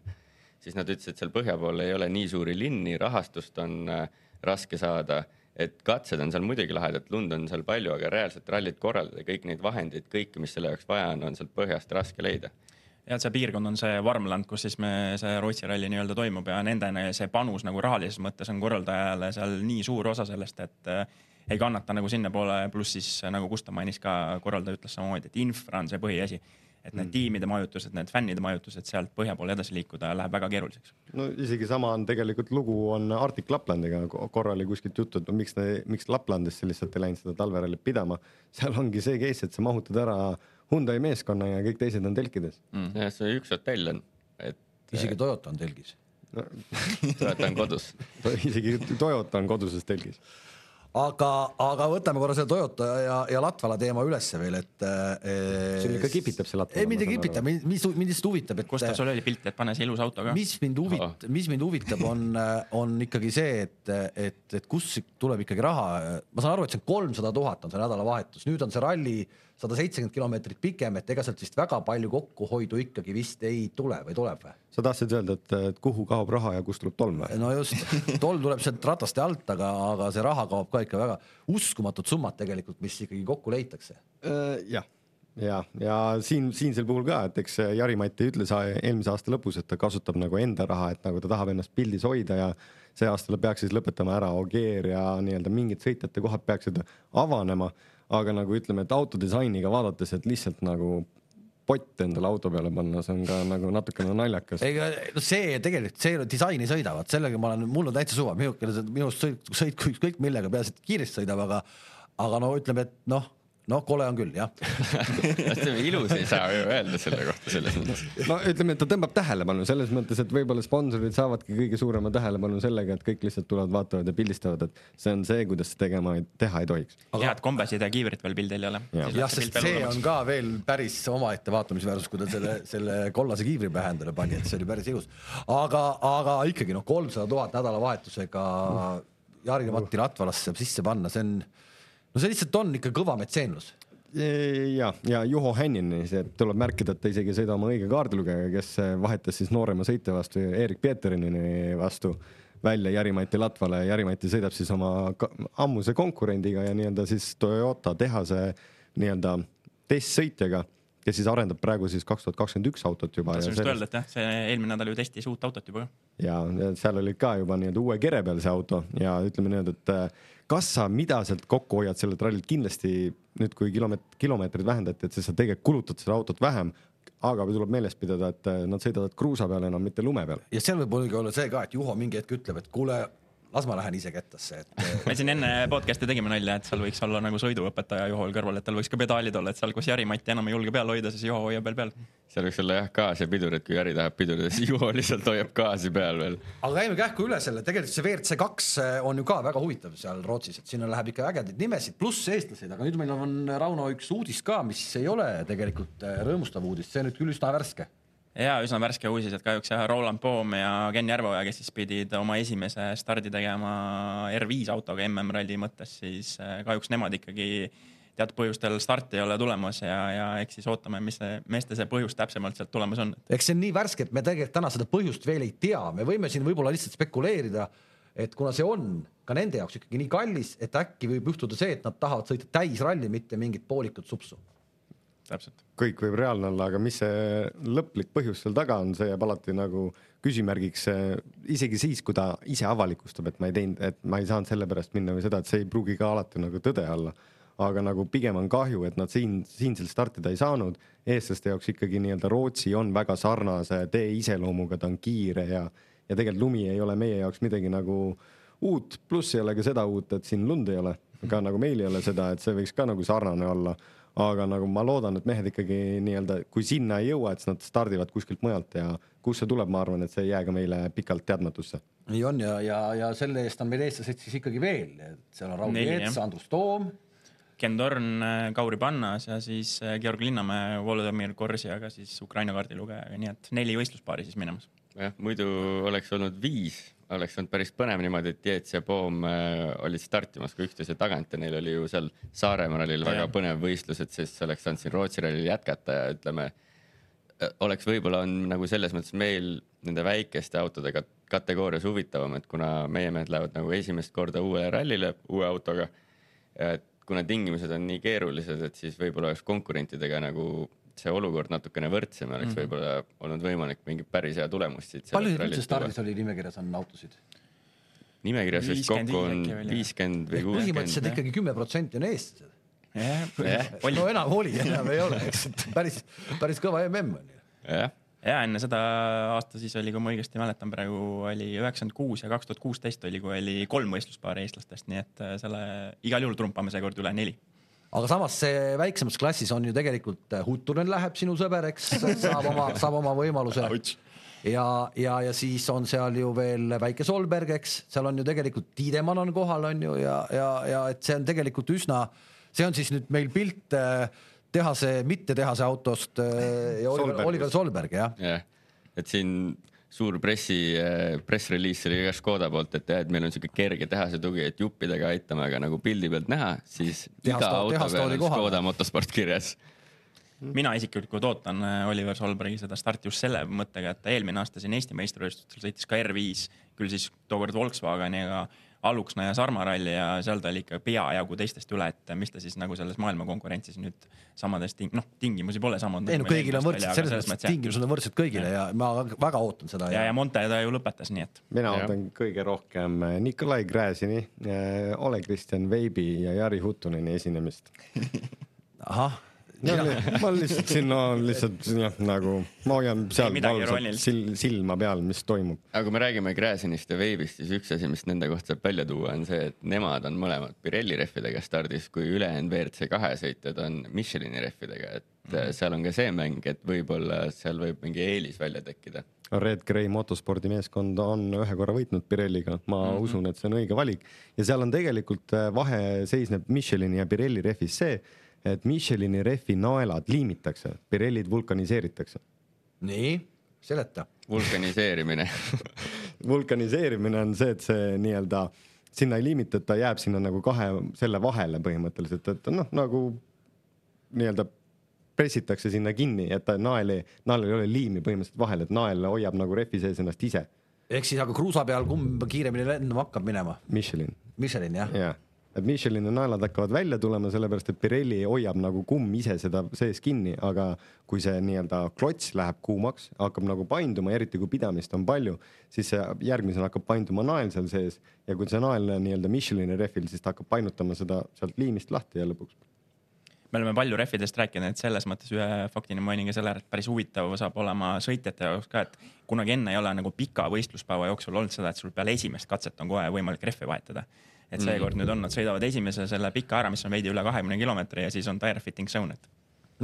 Siis nad ütlesid, et seal põhja pool ei ole nii suuri linni, rahastust on äh, raske saada, et katsed on seal muidugi lahedad, lund on seal palju, aga reaalselt rallit korraldada, kõik neid vahendeid, kõike, mis selle jaoks vaja on, on sealt põhjast raske leida. ja see piirkond on see Varmland, kus siis me see Rootsi ralli nii-öelda toimub ja nendeni see panus nagu rahalises mõttes on korraldajale seal nii suur osa sellest, et äh, ei kannata nagu sinnapoole, pluss siis nagu Gustav mainis ka, korraldaja ütles samamoodi, et infra on see põhiasi. Et need tiimide majutused, need fännide majutused sealt põhja poole edasi liikuda läheb väga keeruliseks. no isegi sama on tegelikult lugu on Arctic Laplandiga, korra oli kuskilt juttu, et no miks, miks Laplandisse lihtsalt ei läinud seda talverallit pidama. seal ongi see case, et sa mahutad ära Hyundai meeskonna ja kõik teised on telkides. jah, see üks hotell on, et isegi Toyota on telgis. Toyota on kodus. isegi Toyota on koduses telgis. aga, aga võtame korra selle Toyota ja, ja Latvala teema ülesse veel, et. Sul ikka kipitab see Latvala, ei, mind ei kipita, mis, mind lihtsalt huvitab, et. Gustav, sul oli pilt, et pane see ilus auto ka. mis mind huvit-, mis mind huvitab, on, on ikkagi see, et, et, et kust tuleb ikkagi raha, ma saan aru, et see on kolmsada tuhat on see nädalavahetus, nüüd on see ralli sada seitsekümmend kilomeetrit pikem, et ega sealt vist väga palju kokkuhoidu ikkagi vist ei tule või tuleb või? sa tahtsid öelda, et, kuhu kaob raha ja kust tuleb tolm või? no just, tolm tuleb sealt rataste alt, aga, aga see raha kaob ka ikka väga uskumatud summad tegelikult, mis ikkagi kokku leitakse. jah, ja, ja siin, siinsel puhul ka, et eks Jari-Mati ütles eelmise aasta lõpus, et ta kasutab nagu enda raha, et nagu ta tahab ennast pildis hoida ja see aasta peaks siis lõpetama ära Ogier ja nii-öelda mingid sõitjate kohad peaksid avanema. Aga nagu ütleme, et autodisainiga vaadates, et lihtsalt nagu pott endale auto peale panna, see on ka nagu natukene naljakas. ega no see tegelikult, see disaini sõidavad, sellega ma olen, mul on täitsa suva, minukene see minust sõit, sõitku ükskõik millega, peaasi, et kiiresti sõidab, aga aga no ütleme, et noh, noh, kole on küll jah. ilus ei saa ju öelda selle kohta selles mõttes. no ütleme, et ta tõmbab tähelepanu selles mõttes, et võib-olla sponsorid saavadki kõige suurema tähelepanu sellega, et kõik lihtsalt tulevad, vaatavad ja pildistavad, et see on see, kuidas tegema, teha ei tohiks. head kombesid ja kiivrit veel pildil ei ole. jah, sest see on ka veel päris omaette vaatamisväärsus, kui ta selle, selle kollase kiivri pähe endale pani, et see oli päris ilus. aga, aga ikkagi noh, kolmsada tuhat nädalavahetusega Jari-Matti Ratvalasse sisse panna, see on, no see lihtsalt on ikka kõva metseenlus ja, ja Juho Hännini, see tuleb märkida, et ta isegi ei sõida oma õige kaardilugejaga, kes vahetas siis noorema sõitja vastu, Erik Peeterinini vastu välja Jari-Mati Latvale ja Jari-Mati sõidab siis oma ammuse konkurendiga ja nii-öelda siis Toyota tehase nii-öelda testsõitjaga, kes siis arendab praegu siis kaks tuhat kakskümmend üks autot juba. tahtsin just öelda, et jah, see eelmine nädal ju testis uut autot juba ka. Ja seal oli ka juba nii-öelda uue kere peal see auto ja ütleme niimoodi, et äh, kas sa, mida sealt kokku hoiad sellelt rallilt, kindlasti nüüd, kui kilomeet-, kilomeetreid vähendati, et siis sa tegelikult kulutad seda autot vähem, aga tuleb meeles pidada, et äh, nad sõidavad kruusa peal enam, mitte lume peal. ja seal võib muidugi olla see ka, et Juho mingi hetk ütleb, et kuule, las ma lähen ise kettasse, et me siin enne podcast'i tegime nalja, et seal võiks olla nagu sõiduõpetaja Juhol kõrval, et tal võiks ka pedaalid olla, et seal, kus Jari-Mati enam ei julge peal hoida, siis Juho hoiab veel peal. seal võiks olla jah gaas ja pidur, et kui Jari tahab pidurdada, siis Juho lihtsalt hoiab gaasi peal veel. aga käime kähku üle selle, tegelikult see WRC kaks on ju ka väga huvitav seal Rootsis, et sinna läheb ikka ägedaid nimesid, pluss eestlased, aga nüüd meil on Rauno üks uudis ka, mis ei ole tegelikult äh, rõõmustav uudis, see on nüüd küll üsna värske. Ja üsna värske uudis, et kahjuks jah, Roland Poom ja Ken Järveoja, kes siis pidid oma esimese stardi tegema R5 autoga MM-ralli mõttes, siis äh, kahjuks nemad ikkagi teatud põhjustel starti ei ole tulemas ja, ja eks siis ootame, mis see meeste see põhjus täpsemalt sealt tulemas on. eks see on nii värske, et me tegelikult täna seda põhjust veel ei tea, me võime siin võib-olla lihtsalt spekuleerida, et kuna see on ka nende jaoks ikkagi nii kallis, et äkki võib juhtuda see, et nad tahavad sõita täisralli, mitte mingit poolikut supsu. täpselt. kõik võib reaalne olla, aga mis see lõplik põhjus seal taga on, see jääb alati nagu küsimärgiks. isegi siis, kui ta ise avalikustab, et ma ei teinud, et ma ei saanud sellepärast minna või seda, et see ei pruugi ka alati nagu tõde olla. aga nagu pigem on kahju, et nad siin, siinselt startida ei saanud. eestlaste jaoks ikkagi nii-öelda Rootsi on väga sarnase tee iseloomuga, ta on kiire ja, ja tegelikult lumi ei ole meie jaoks midagi nagu uut, pluss ei ole ka seda uut, et siin lund ei ole, ka nagu meil ei ole seda, et see võiks ka nagu sarnane olla aga nagu ma loodan, et mehed ikkagi nii-öelda, kui sinna ei jõua, et siis nad stardivad kuskilt mujalt ja kust see tuleb, ma arvan, et see ei jää ka meile pikalt teadmatusse. nii on ja, ja, ja selle eest on meil eestlased siis ikkagi veel, et seal on Raul Jeets. Andrus Toom, Ken Torn, Kauri Pannas ja siis äh, Georg Linnamäe, Volodõmõr Korsiaga siis Ukraina kaardilugejaga, nii et neli võistluspaari siis minemas. jah, muidu oleks olnud viis, oleks olnud päris põnev niimoodi, et Jeets ja Poom äh, olid startimas ka üksteise tagant ja neil oli ju seal Saaremaa rallil väga põnev võistlus, et siis oleks saanud siin Rootsi rallil jätkata ja ütleme, oleks võib-olla on nagu selles mõttes meil nende väikeste autodega kategoorias huvitavam, et kuna meie mehed lähevad nagu esimest korda uuele rallile uue autoga, et kuna tingimused on nii keerulised, et siis võib-olla oleks konkurentidega nagu see olukord natukene võrdsem ja oleks mm -hmm. võib-olla olnud võimalik mingit päris hea tulemust siit. palju neid üldse stardis oli nimekirjas on autosid? nimekirjas vist 55 kokku on viiskümmend või põhimõtteliselt kuuskümmend. ikkagi kümme protsenti on eestlased. no enam oli, enam ei ole, eks, et päris, päris kõva mm on ju. jah, ja enne seda aasta siis oli, kui ma õigesti mäletan, praegu oli üheksakümmend kuus ja kaks tuhat kuusteist oli, kui oli kolm võistluspaari eestlastest, nii et äh, selle igal juhul trumpame seekord üle neli. Aga samas see väiksemas klassis on ju tegelikult äh, Huttunen läheb sinu sõber, eks, saab oma, saab oma võimaluse. ja, ja, ja siis on seal ju veel väike Solberg, eks, seal on ju tegelikult Tiidemann on kohal, on ju, ja, ja, ja et see on tegelikult üsna, see on siis nüüd meil pilt äh, tehase, mitte tehase autost äh, ja Oliver. Oliver Solberg, jah. jah, et siin suur pressi, press-release oli ka Škoda poolt, et jah, et meil on siuke kerge tehase tugi, et juppidega aitame, aga nagu pildi pealt näha, siis Tehas iga to- auto tehas peal on. Škoda motosport kirjas. mina isiklikult ootan äh, Oliver Solbergi seda starti just selle mõttega, et ta eelmine aasta siin Eesti meistrivõistlustel sõitis ka R5, küll siis tookord Volkswageniga Aluksna ja Sarma ralli ja seal ta oli ikka peajagu teistest üle, et mis ta siis nagu selles maailma konkurentsis nüüd samades ting-, noh, tingimusi pole samad. ei no kõigil on võrdsed, selles mõttes tingimused on võrdsed kõigile ja ma väga ootan seda ja, ja Monte ta ju lõpetas, nii et mina ootan kõige rohkem äh, Nikolai Gräzini, Ole Kristjan Veibi ja Jari Huttuneni esinemist. ahah, ma ma lihtsalt siin no, lihtsalt jah, nagu ma hoian seal valvsalt sil, silma peal, mis toimub. aga kui me räägime Gräzinist ja Veibist, siis üks asi, mis nende kohta saab välja tuua, on see, et nemad on mõlemad Pirelli rehvidega stardis, kui ülejäänud WRC kahe sõitjad on Michelini rehvidega, et mm -hmm. seal on ka see mäng, et võib-olla seal võib mingi eelis välja tekkida. Red Gray motospordimeeskond on ühe korra võitnud Pirelliga, ma mm -hmm. usun, et see on õige valik ja seal on tegelikult äh, vahe seisneb Michelini ja Pirelli rehvis see, et Michelini rehvi naelad liimitakse, Pirellid vulkaniseeritakse. nii, seleta. vulkaniseerimine vulkaniseerimine on see, et see nii-öelda sinna ei liimitata, jääb sinna nagu kahe selle vahele põhimõtteliselt, et noh, nagu nii-öelda pressitakse sinna kinni, et ta nael ei, naelal ei ole liimi põhimõtteliselt vahel, et nael hoiab nagu rehvi sees ennast ise. ehk siis aga kruusa peal, kumb kiiremini lendama hakkab minema? Michelin, Michelin jah? jah. Et Michelini naelad hakkavad välja tulema, sellepärast et Pirelli hoiab nagu kumm ise seda sees kinni, aga kui see nii-öelda klots läheb kuumaks, hakkab nagu painduma, eriti kui pidamist on palju, siis see järgmisena hakkab painduma nael seal sees ja kui see nael on nii-öelda Michelini rehvil, siis ta hakkab painutama seda sealt liimist lahti ja lõpuks me oleme palju rehvidest rääkinud, et selles mõttes ühe faktina mainin ka selle ära, et päris huvitav saab olema sõitjate jaoks ka, et kunagi enne ei ole nagu pika võistluspäeva jooksul olnud seda, et sul peale esimest katset on kohe võimalik rehvi vahetada. Et seekord nüüd on, nad sõidavad esimese selle pika ära, mis on veidi üle kahekümne kilomeetri ja siis on tire fitting zone, et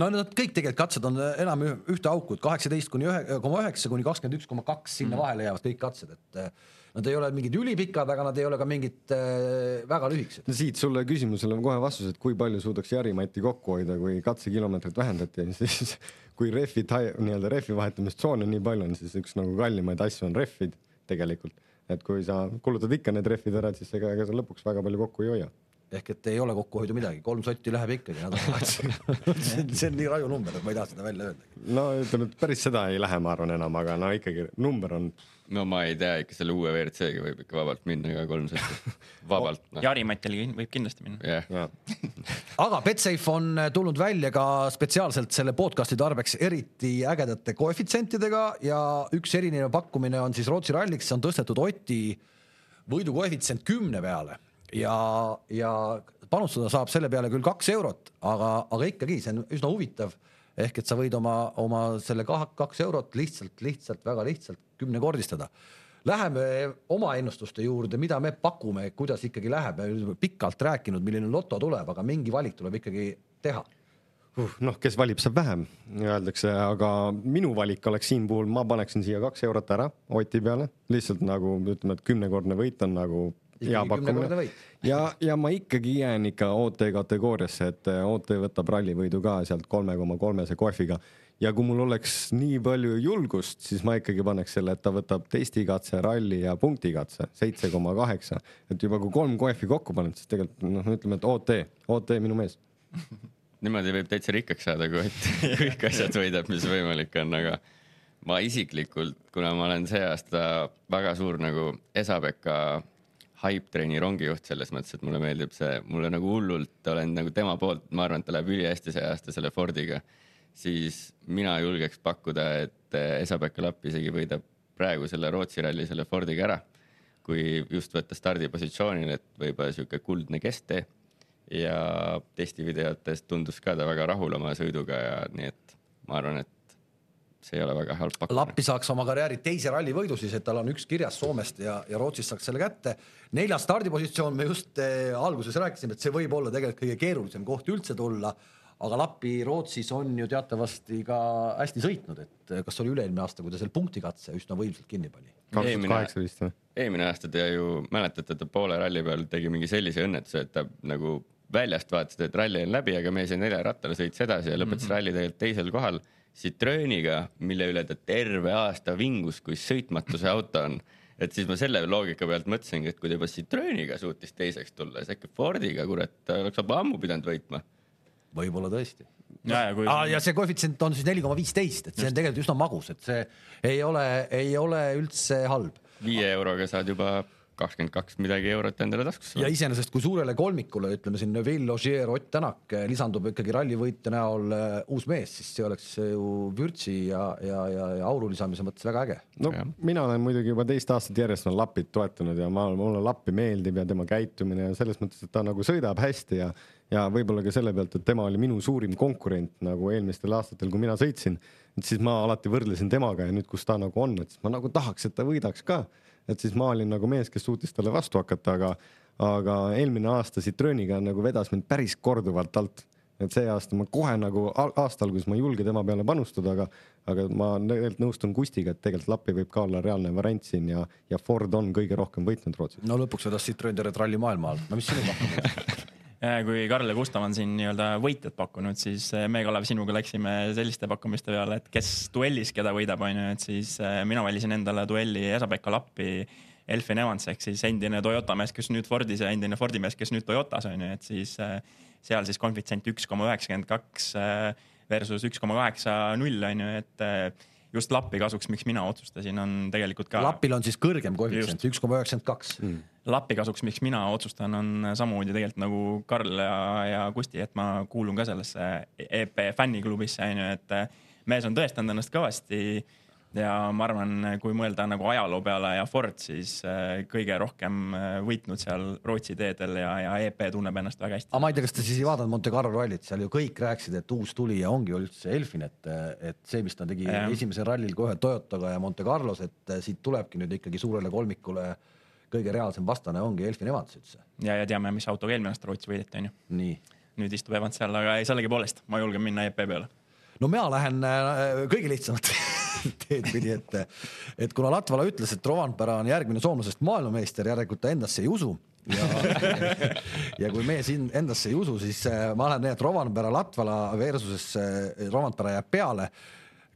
no nad kõik tegelikult katsed on enam üh- ühte auku, et kaheksateist kuni ühe koma üheksa kuni kakskümmend üks koma kaks sinna vahele jäävad kõik katsed, et eh, nad ei ole mingid ülipikad, aga nad ei ole ka mingid eh, väga lühikesed. no siit sulle küsimusele on kohe vastus, et kui palju suudaks Jari-Mati kokku hoida, kui katsekilomeetrit vähendati, siis kui rehvi, nii-öelda rehvi vahetamistsoone nii palju on, siis üks nagu kallimaid asju on rehvid tegelikult. Et kui sa kulutad ikka need rehvid ära, siis ega, ega sa lõpuks väga palju kokku ei hoia. Ehk et ei ole kokkuhoidu midagi, kolm sotti läheb ikkagi nädalavahetusel see on, nii raju number, et ma ei taha seda välja öelda. no ütleme, et päris seda ei lähe, ma arvan enam, aga no ikkagi number on, no ma ei tea, ikka selle uue WRC-ga võib ikka vabalt minna ka kolm sotti, vabalt noh, Jari-Matil võib kindlasti minna. jah. jah. aga Betsafe on tulnud välja ka spetsiaalselt selle podcast'i tarbeks eriti ägedate koefitsientidega ja üks erinev pakkumine on siis Rootsi ralliks on tõstetud Oti võidukoefitsient kümne peale ja, ja panustada saab selle peale küll kaks eurot, aga, aga ikkagi see on üsna huvitav. ehk et sa võid oma, oma selle kaks eurot lihtsalt, lihtsalt väga lihtsalt kümnekordistada. Läheme oma ennustuste juurde, mida me pakume, kuidas ikkagi läheb, me oleme pikalt rääkinud, milline loto tuleb, aga mingi valik tuleb ikkagi teha. uh, noh, kes valib, saab vähem, öeldakse, aga minu valik oleks siin puhul, ma paneksin siia kaks eurot ära Oti peale, lihtsalt nagu ütleme, et kümnekordne võit on nagu hea pakkumine ja, ja ma ikkagi jään ikka OT kategooriasse, et eh, OT võtab rallivõidu ka sealt kolme koma kolmese kohviga. Ja kui mul oleks nii palju julgust, siis ma ikkagi paneks selle, et ta võtab testikatse, ralli ja punktikatse seitse koma kaheksa, et juba kui kolm kohvi kokku paned, siis tegelikult noh, ütleme, et OT, OT minu mees. Niimoodi võib täitsa rikkaks saada, kui kõik asjad võidab, mis võimalik on, aga ma isiklikult, kuna ma olen see aasta väga suur nagu Esa-Pekka hype-treeni rongijuht selles mõttes, et mulle meeldib see, mulle nagu hullult olen nagu tema poolt, ma arvan, et ta läheb ülihästi see aasta selle Fordiga, siis mina julgeks pakkuda, et Esa-Pekka Lapp isegi võidab praegu selle Rootsi ralli selle Fordiga ära, kui just võtta stardipositsioonil, et võib-olla sihuke kuldne kesktee ja testivideotes tundus ka ta väga rahul oma sõiduga ja nii et ma arvan, et see ei ole väga halb pakkumine. Lappi saaks oma karjääri teise rallivõidu siis, et tal on üks kirjas Soomest ja, ja Rootsist saaks selle kätte. neljas stardipositsioon, me just eh, alguses rääkisime, et see võib olla tegelikult kõige keerulisem koht üldse tulla. aga Lappi Rootsis on ju teatavasti ka hästi sõitnud, et eh, kas oli üle-eelmine aasta, kui ta seal punktikatse üsna võimsalt kinni pani. kaks tuhat Eelmine- kaheksa vist või? eelmine aasta te ju mäletate, ta poole ralli peal tegi mingi sellise õnnetuse, et ta nagu väljast vaatas, et ralli on läbi, aga mees jäi neljarattale, sõitis edasi ja lõpetas mm -hmm. ralli tegelikult teisel kohal Citrooniga, mille üle ta terve aasta vingus, kui sõitmatuse auto on. et siis ma selle loogika pealt mõtlesingi, et kui ta juba Citrooniga suutis teiseks tulla, siis äkki Fordiga, kurat, oleks juba ammu pidanud võitma. võib-olla tõesti. ja, ja kui ah,. ja see koefitsient on siis neli koma viisteist, et see on tegelikult üsna magus, et see ei ole, ei ole üldse halb. viie euroga saad juba kakskümmend kaks midagi eurot endale taskusse ja. iseenesest, kui suurele kolmikule, ütleme siin Neville, Ogier, Ott Tänak eh, lisandub ikkagi rallivõitja näol eh, uus mees, siis see oleks ju vürtsi ja, ja, ja, ja auru lisamise mõttes väga äge. no Jah. mina olen muidugi juba teist aastat järjest olen Lappit toetanud ja ma, mulle Lappi meeldib ja tema käitumine ja selles mõttes, et ta nagu sõidab hästi ja ja võib-olla ka selle pealt, et tema oli minu suurim konkurent nagu eelmistel aastatel, kui mina sõitsin, et siis ma alati võrdlesin temaga ja nüüd, kus ta nagu on, et siis ma nagu tahaks, et ta võidaks ka. Et siis ma olin nagu mees, kes suutis talle vastu hakata, aga aga eelmine aasta Citrooniga nagu vedas mind päris korduvalt alt et see aasta ma kohe nagu aasta alguses ma ei julge tema peale panustada, aga, aga ma tegelikult nõustun Kustiga, et tegelikult Lappi võib ka olla reaalne variant siin ja, ja Ford on kõige rohkem võitnud Rootsis. no lõpuks vedas Citroen tervet ralli maailma alt, no mis sinu pakkumine? Ja kui Karl ja Gustav on siin nii-öelda võitjat pakkunud, siis eh, me, Kalev, sinuga läksime selliste pakkumiste peale, et kes duellis keda võidab, onju, et siis eh, mina valisin endale duelli Esa-Pekka Lappi, Elfin Evans ehk siis endine Toyota mees, kes nüüd Fordis ja endine Fordi mees, kes nüüd Toyotas onju, et siis seal siis koefitsient üks koma üheksakümmend kaks versus üks koma kaheksa null onju, et just Lappi kasuks, miks mina otsustasin, on tegelikult ka. Lapil on siis kõrgem koefitsient, üks koma üheksakümmend kaks. Lappi kasuks, miks mina otsustan, on samamoodi tegelikult nagu Karl ja, ja Kusti, et ma kuulun ka sellesse EP fänniklubisse onju, et eh, mees on tõestanud ennast kõvasti ja ma arvan, kui mõelda nagu ajaloo peale ja Ford, siis eh, kõige rohkem eh, võitnud seal Rootsi teedel ja, ja EP tunneb ennast väga hästi. aga ma ei tea, kas te siis ei vaadanud Monte Carlo rallit, seal ju kõik rääkisid, et uus tulija ongi üldse Elfin, et, et see, mis ta tegi Jah. esimesel rallil kohe Toyotaga ja Monte Carlos, et siit tulebki nüüd ikkagi suurele kolmikule kõige reaalsem vastane ongi Elfin Evans üldse. ja, ja teame, mis autoga eelmine aasta Rootsi võideti onju. nüüd istub Evans seal, aga ei, sellegipoolest ma julgen minna EP peale. no mina lähen äh, kõige lihtsamat teed pidi, et, et kuna Latvala ütles, et Rovanpera on järgmine soomlasest maailmameister, järelikult ta endasse ei usu. ja, ja kui mees in- endasse ei usu, siis äh, ma lähen nii, et Rovanpera Latvala versus äh, Rovanpera jääb peale.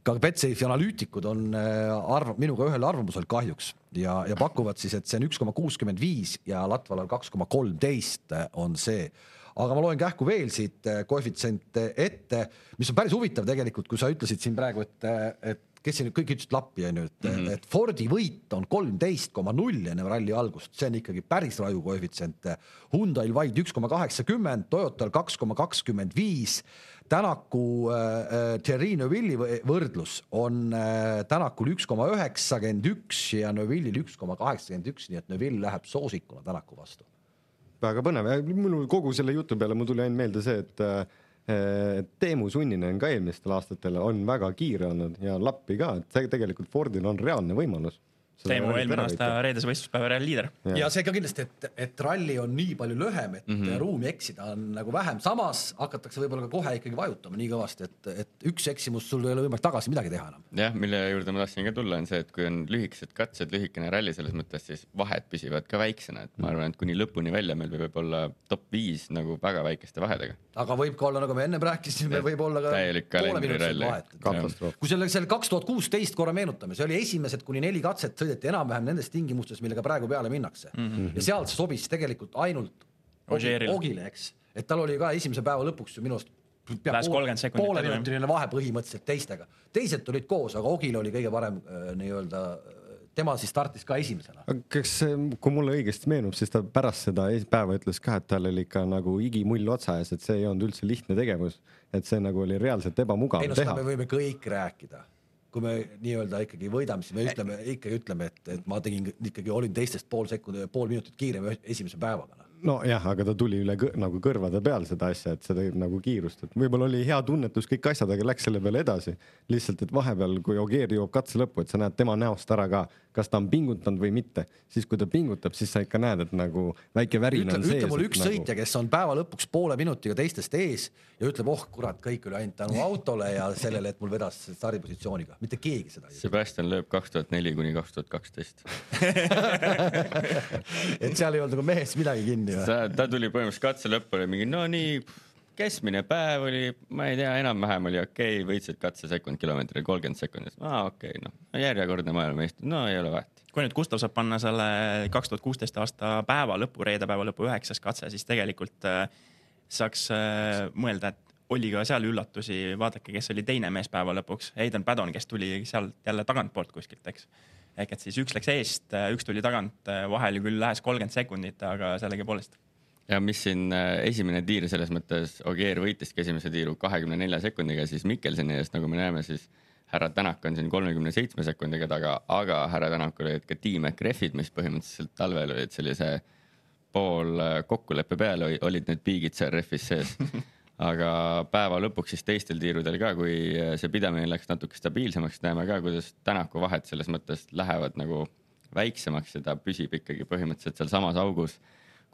Ka Betsafe'i analüütikud on äh, arv-, minuga ühel arvamusel kahjuks ja, ja pakuvad siis, et see on üks koma kuuskümmend viis ja Latvalal kaks koma kolmteist on see aga ma loen kähku veel siit äh, koefitsiente ette, mis on päris huvitav tegelikult, kui sa ütlesid siin praegu, et, et kes siin kõik ütlesid Lappi onju, et mm, -hmm. et Fordi võit on kolmteist koma null enne ralli algust, see on ikkagi päris raju koefitsient. Hyundai'l vaid üks koma kaheksakümmend, Toyotal kaks koma kakskümmend viis. Tänaku äh, Thierry Neuville'i võ- võrdlus on äh, Tänakul üks koma üheksakümmend üks ja Neuville'il üks koma kaheksakümmend üks, nii et Neuville läheb soosikuna Tänaku vastu. väga põnev minul kogu selle jutu peale mul tuli ainult meelde see, et äh, Teemu Sunninen ka eelmistel aastatel on väga kiire olnud ja Lappi ka, et see tegelikult Fordil on reaalne võimalus. Teemu eelmine aasta reedese võistluspäeva real liider. ja see ka kindlasti, et, et ralli on nii palju lühem, et mm Mhm. -hmm. ruumi eksida on nagu vähem, samas hakatakse võib-olla ka kohe ikkagi vajutama nii kõvasti, et, et üks eksimus sul ei ole võimalik tagasi midagi teha enam. jah, mille juurde ma tahtsin ka tulla, on see, et kui on lühikesed katsed, lühikene ralli selles mõttes, siis vahed püsivad ka väiksena, et ma arvan, et kuni lõpuni välja meil võib olla top viis nagu väga väikeste vahedega. Aga võib ka olla, nagu me ennem rääkisime, võib olla ka täielik kalendriralli. katastroof. kui selle, selle kaks tuhat kuusteist korra meenutame, see oli esimesed kuni neli katset sõideti enam-vähem nendes tingimustes, millega praegu peale minnakse mm. -hmm. ja sealt see sobis tegelikult ainult. Ogile, eks, et tal oli ka esimese päeva lõpuks ju minu arust pea Pääs 30 sekundit oli, jah. pooleminutiline vahe põhimõtteliselt teistega, teised tulid koos, aga Ogil oli kõige parem äh, nii-öelda, tema siis startis ka esimesena. kas, kui mulle õigesti meenub, siis ta pärast seda päeva ütles ka, et tal oli ikka nagu igimull otsa ees, et see ei olnud üldse lihtne tegevus, et see nagu oli reaalselt ebamugav ei no teha me. võime kõik rääkida, kui me nii-öelda ikkagi võidame, siis me ütleme, ikkagi ütleme, et, et ma tegin ikkagi olin teistest pool sekundit, pool minutit kiirem esimese päevaga. nojah, aga ta tuli üle kõ- nagu kõrvade peal seda asja, et seda nagu kiirust, et võib-olla oli hea tunnetus kõik asjad, aga läks selle peale edasi. lihtsalt, et vahepeal, kui Ogier jõuab katse lõppu, et sa näed tema näost ära ka, kas ta on pingutanud või mitte, siis kui ta pingutab, siis sa ikka näed, et nagu väike värin ütle, on sees. ütle mulle üks nagu... sõitja, kes on päeva lõpuks poole minutiga teistest ees ja ütleb, oh kurat, kõik oli ainult tänu autole ja sellele, et mul vedas stardipositsiooniga, mitte keegi seda ei ütle. Sebastian lööb kaks tuhat neli kuni kaks tuhat kaksteist. et seal ei olnud nagu mehest midagi kinni või? ta, tuli põhimõtteliselt katse lõppu oli mingi no nii, keskmine päev oli, ma ei tea, enam-vähem oli okei okay,, võitsid katsesekund kilomeetril kolmkümmend sekundit, aa okei okay,, noh, järjekordne maailmameister, no ei ole vahet. kui nüüd Gustav saab panna selle kaks tuhat kuusteist aasta päeva lõpu, reede päeva lõpu üheksas katse, siis tegelikult äh, saaks äh, mõelda, et oli ka seal üllatusi, vaadake, kes oli teine mees päeva lõpuks, Aidan Paddon, kes tuli sealt jälle tagantpoolt kuskilt, eks. Ehk et siis üks läks eest, üks tuli tagant, vahel küll lähes kolmkümmend sekundit, aga sellegipoolest. ja mis siin äh, esimene tiir selles mõttes, Ogier võitiski esimese tiiru kahekümne nelja sekundiga, siis Mikkelsoni eest, nagu me näeme, siis härra Tänak on siin kolmekümne seitsme sekundiga taga, aga härra Tänakul olid ka Team Ekrefid, mis põhimõtteliselt talvel olid sellise pool äh, kokkuleppe peal, olid need piigid seal rehvis sees. aga päeva lõpuks siis teistel tiirudel ka, kui äh, see pidamine läks natuke stabiilsemaks, näeme ka, kuidas Tänaku vahed selles mõttes lähevad nagu väiksemaks ja ta püsib ikkagi põhimõtteliselt sealsamas augus,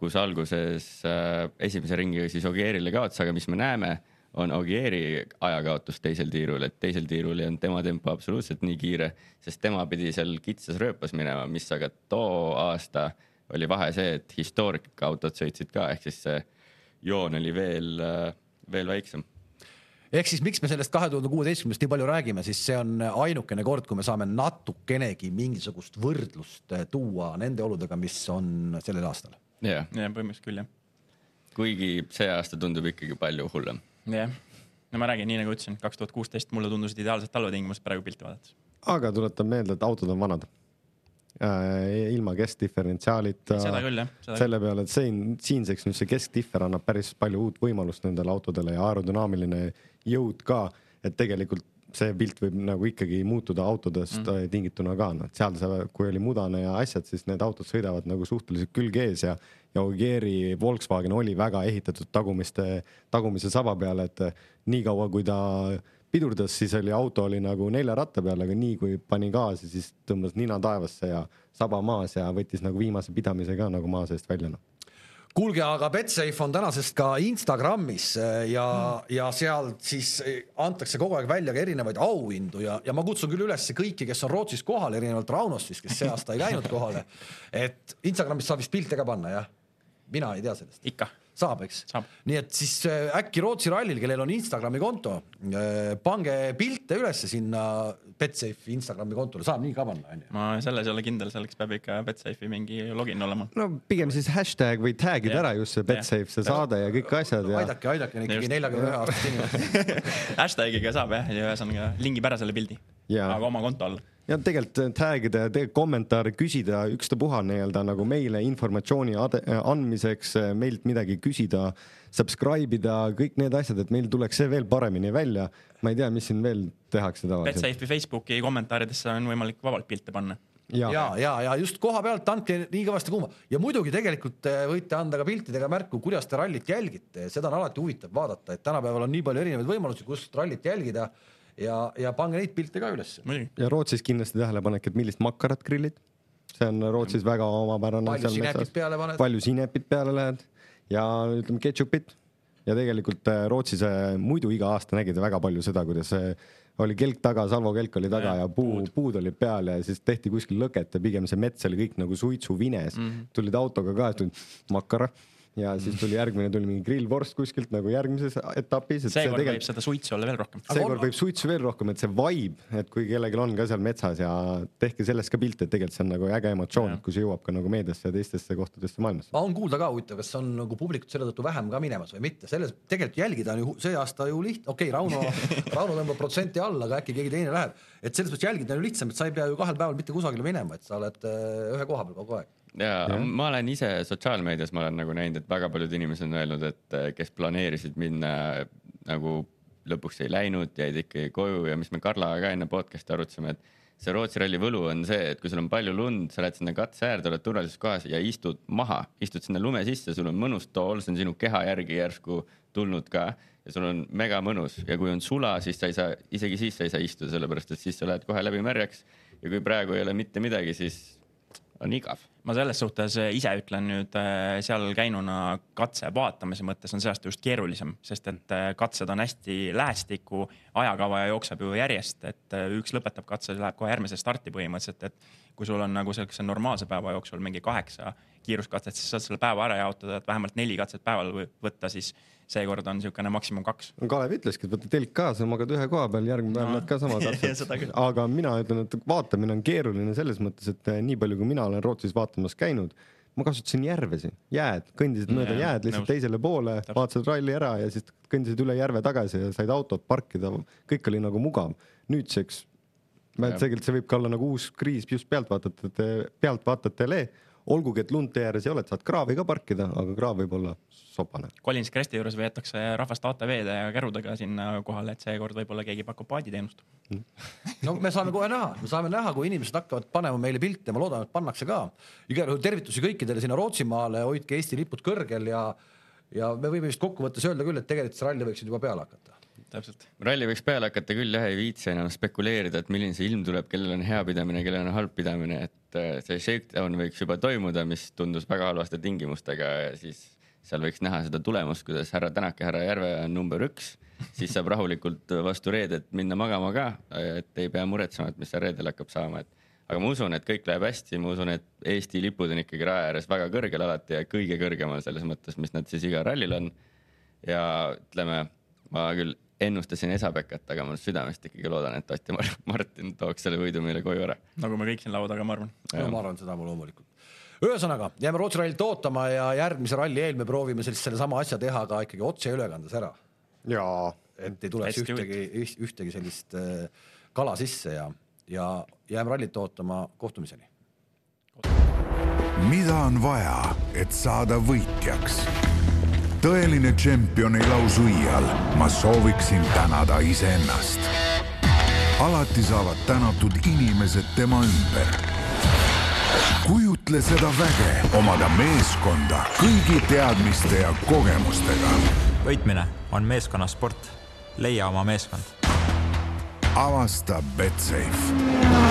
kus alguses äh, esimese ringiga siis Ogierile kaotas, aga mis me näeme, on Ogieri ajakaotus teisel tiirul, et teisel tiirul ei olnud tema tempo absoluutselt nii kiire, sest tema pidi seal kitsas rööpas minema, mis aga too aasta oli vahe see, et historikaautod sõitsid ka, ehk siis see joon oli veel, veel väiksem ehk siis miks me sellest kahe tuhande kuueteistkümnest nii palju räägime, siis see on ainukene kord, kui me saame natukenegi mingisugust võrdlust eh, tuua nende oludega, mis on sellel aastal. jah, jah, põhimõtteliselt küll jah. kuigi see aasta tundub ikkagi palju hullem. jah, no ma räägin, nii nagu ütlesin, kaks tuhat kuusteist mulle tundusid ideaalsed talvetingimused praegu pilti vaadates. aga tuletan meelde, et autod on vanad. Ilma keskdiferentsiaalita. seda küll jah, selle peale, et siin, siinseks nüüd see keskdiffer annab päris palju uut võimalust nendele autodele ja aerodünaamiline jõud ka, et tegelikult see pilt võib nagu ikkagi muutuda autodest mm. tingituna ka, noh, seal sa, kui oli mudane ja asjad, siis need autod sõidavad nagu suhteliselt külg ees ja ja Ogieri Volkswagen oli väga ehitatud tagumiste, tagumise saba peale, et niikaua kui ta pidurdas, siis oli auto oli nagu nelja ratta peal, aga nii kui pani gaasi, siis tõmbas nina taevasse ja saba maas ja võttis nagu viimase pidamise ka nagu maa seest välja noh. kuulge, aga Betsafe on tänasest ka Instagramis eh, ja mm., ja sealt siis eh, antakse kogu aeg välja ka erinevaid auhindu ja, ja ma kutsun küll üles kõiki, kes on Rootsis kohal, erinevalt Raunost siis, kes see aasta ei läinud kohale, et Instagramis saab vist pilte ka panna, jah? mina ei tea sellest. ikka, saab, eks nii et siis äh, äkki Rootsi rallil, kellel on Instagrami konto, pange pilte ülesse sinna Betsafe Instagrami kontole, saab nii ka panna, onju. ma selles ei ole kindel, selleks peab ikka Betsafe'i mingi login olema. no pigem siis hashtag või tag'id Jah. ära just see Betsafe, see saade ja kõik asjad ja aidake, aidake neid ikkagi neljakümne ühe aastast inimest. Hashtagiga saab jah, ja ühesõnaga lingib ära selle pildi, aga oma konto all. Ja tegelikult tag ida ja tegelikult kommentaare küsida ükstapuha nii-öelda nagu meile informatsiooni ade- andmiseks, meilt midagi küsida, subscribe ida, kõik need asjad, et meil tuleks see veel paremini välja. ma ei tea, mis siin veel tehakse tavaliselt. Betsafe'i Facebooki kommentaaridesse on võimalik vabalt pilte panna. ja, ja, ja, ja just koha pealt andke nii kõvasti kuuma ja muidugi tegelikult võite anda ka piltidega märku, kuidas te rallit jälgite, seda on alati huvitav vaadata, et tänapäeval on nii palju erinevaid võimalusi, kust rallit jälgida ja, ja pange neid pilte ka ülesse. ja Rootsis kindlasti tähelepanek, et millist makarat grillid. see on Rootsis väga omapärane. palju sinepit peale paned? palju sinepit peale lähed ja ütleme ketšupit ja tegelikult äh, Rootsis äh, muidu iga aasta nägid väga palju seda, kuidas äh, oli kelk taga, Salvo kelk oli taga Ja, ja puu, puud olid peal ja siis tehti kuskil lõket ja pigem see mets oli kõik nagu suitsuvines mm. -hmm. tulid autoga ka, makara ja siis tuli järgmine tuli mingi grillvorst kuskilt nagu järgmises etapis. seekord võib seda suitsu olla veel rohkem. seekord võib suitsu veel rohkem, et see vibe, et kui kellelgi on ka seal metsas ja tehke sellest ka pilte, et tegelikult see on nagu äge emotsioon kui see jõuab ka nagu meediasse ja teistesse kohtadesse maailmas. on kuulda ka huvitav, kas on nagu publikut selle tõttu vähem ka minemas või mitte, selles tegelikult jälgida on ju see aasta ju lihtne, okei okay,, Rauno, Rauno tõmbab protsenti alla, aga äkki keegi teine läheb. et selles mõttes jälgida on ju lihtsam, et sa ei pea ju kahel päeval mitte kusagile minema, et sa oled äh, ühe koha peal kogu aeg. Ja Jah. ma olen ise sotsiaalmeedias, ma olen nagu näinud, et väga paljud inimesed on öelnud, et eh, kes planeerisid minna nagu lõpuks ei läinud, jäid ikkagi koju ja mis me Karlaga ka enne podcast'i arutasime, et see Rootsi ralli võlu on see, et kui sul on palju lund, sa lähed sinna katse äärde, oled turvalises kohas ja istud maha, istud sinna lume sisse, sul on mõnus tool, see on sinu keha järgi järsku tulnud ka ja sul on mega mõnus ja kui on sula, siis sa ei saa, isegi siis sa ei saa istuda, sellepärast et siis sa lähed kohe läbi märjaks ja kui praegu ei ole mitte midagi, siis on igav. Ma selles suhtes ise ütlen nüüd äh, seal käinuna katse vaatamise mõttes on see aasta just keerulisem, sest et äh, katsed on hästi lähestikku, ajakava jookseb ju järjest, et äh, üks lõpetab katse, läheb kohe järgmise starti põhimõtteliselt, et kui sul on nagu sellise normaalse päeva jooksul mingi kaheksa kiiruskatset, siis saad selle päeva ära jaotada, et vähemalt neli katset päeval võtta, siis seekord on niisugune maksimum kaks. Kalev ütleski, et võta telk kaasa, magad ühe koha peal, järgmine päev No, näed ka sama küll.. aga mina ütlen, et vaatamine on keeruline selles mõttes, et eh, nii palju, kui mina olen Rootsis vaatamas käinud, ma kasutasin järvesi, jääd, kõndisid mööda Jaa, jääd lihtsalt nõus. teisele poole, Täpselt. vaatasid ralli ära ja siis kõndisid üle järve tagasi ja said autot parkida, kõik oli nagu mugav. nüüdseks, tegelikult see võib ka olla nagu uus kriis just pealtvaatajate, pealtvaatajatele, olgugi et lund tee ääres ei ole, et saad kraavi ka parkida, aga kraav võib olla sopane. Collins Cresti juures veetakse rahvast ATV-de ja kärudega sinna kohale, et seekord võib-olla keegi pakub paaditeenust. no me saame kohe näha, me saame näha, kui inimesed hakkavad panema meile pilte, ma loodan, et pannakse ka. igal juhul tervitusi kõikidele sinna Rootsimaale, hoidke Eesti lipud kõrgel ja ja me võime vist kokkuvõttes öelda küll, et tegelikult see ralli võiks nüüd juba peale hakata. täpselt. ralli võiks peale hakata küll jah, ei viitsi enam spekuleerida, et milline see ilm tuleb, kellel on hea pidamine, kellel on halb pidamine, et äh, see shakedown võiks juba toimuda, mis tundus väga halvaste tingimustega ja siis seal võiks näha seda tulemust, kuidas härra Tänak ja härra Järve on number üks, siis saab rahulikult vastu reedet minna magama ka, et ei pea muretsema, et mis seal reedel hakkab saama, et aga ma usun, et kõik läheb hästi, ma usun, et Eesti lipud on ikkagi raja ääres väga kõrgel alati ja kõige kõrgemal selles mõttes, mis nad siis igal rallil on. ja ütleme, ma küll ennustasin Esabekat, aga ma südamest ikkagi loodan, et Ott ja Mar- Martin tooks selle võidu meile koju ära. nagu me kõik siin laua taga, ma arvan. no ma arvan seda loomulikult. ühesõnaga jääme Rootsi rallit ootama ja järgmise ralli eel me proovime siis sellesama asja teha ka ikkagi otseülekandes ära, jaa et ei tuleks ühtegi, ühtegi sellist äh, kala sisse ja, ja jääme rallit ootama, kohtumiseni. mida on vaja, et saada võitjaks? Tõeline tšempion ei lausu iial, ma sooviksin tänada iseennast. alati saavad tänatud inimesed tema ümber. kujutle seda väge, omada meeskonda kõigi teadmiste ja kogemustega. võitmine on meeskonnasport. leia oma meeskond avasta Betsafe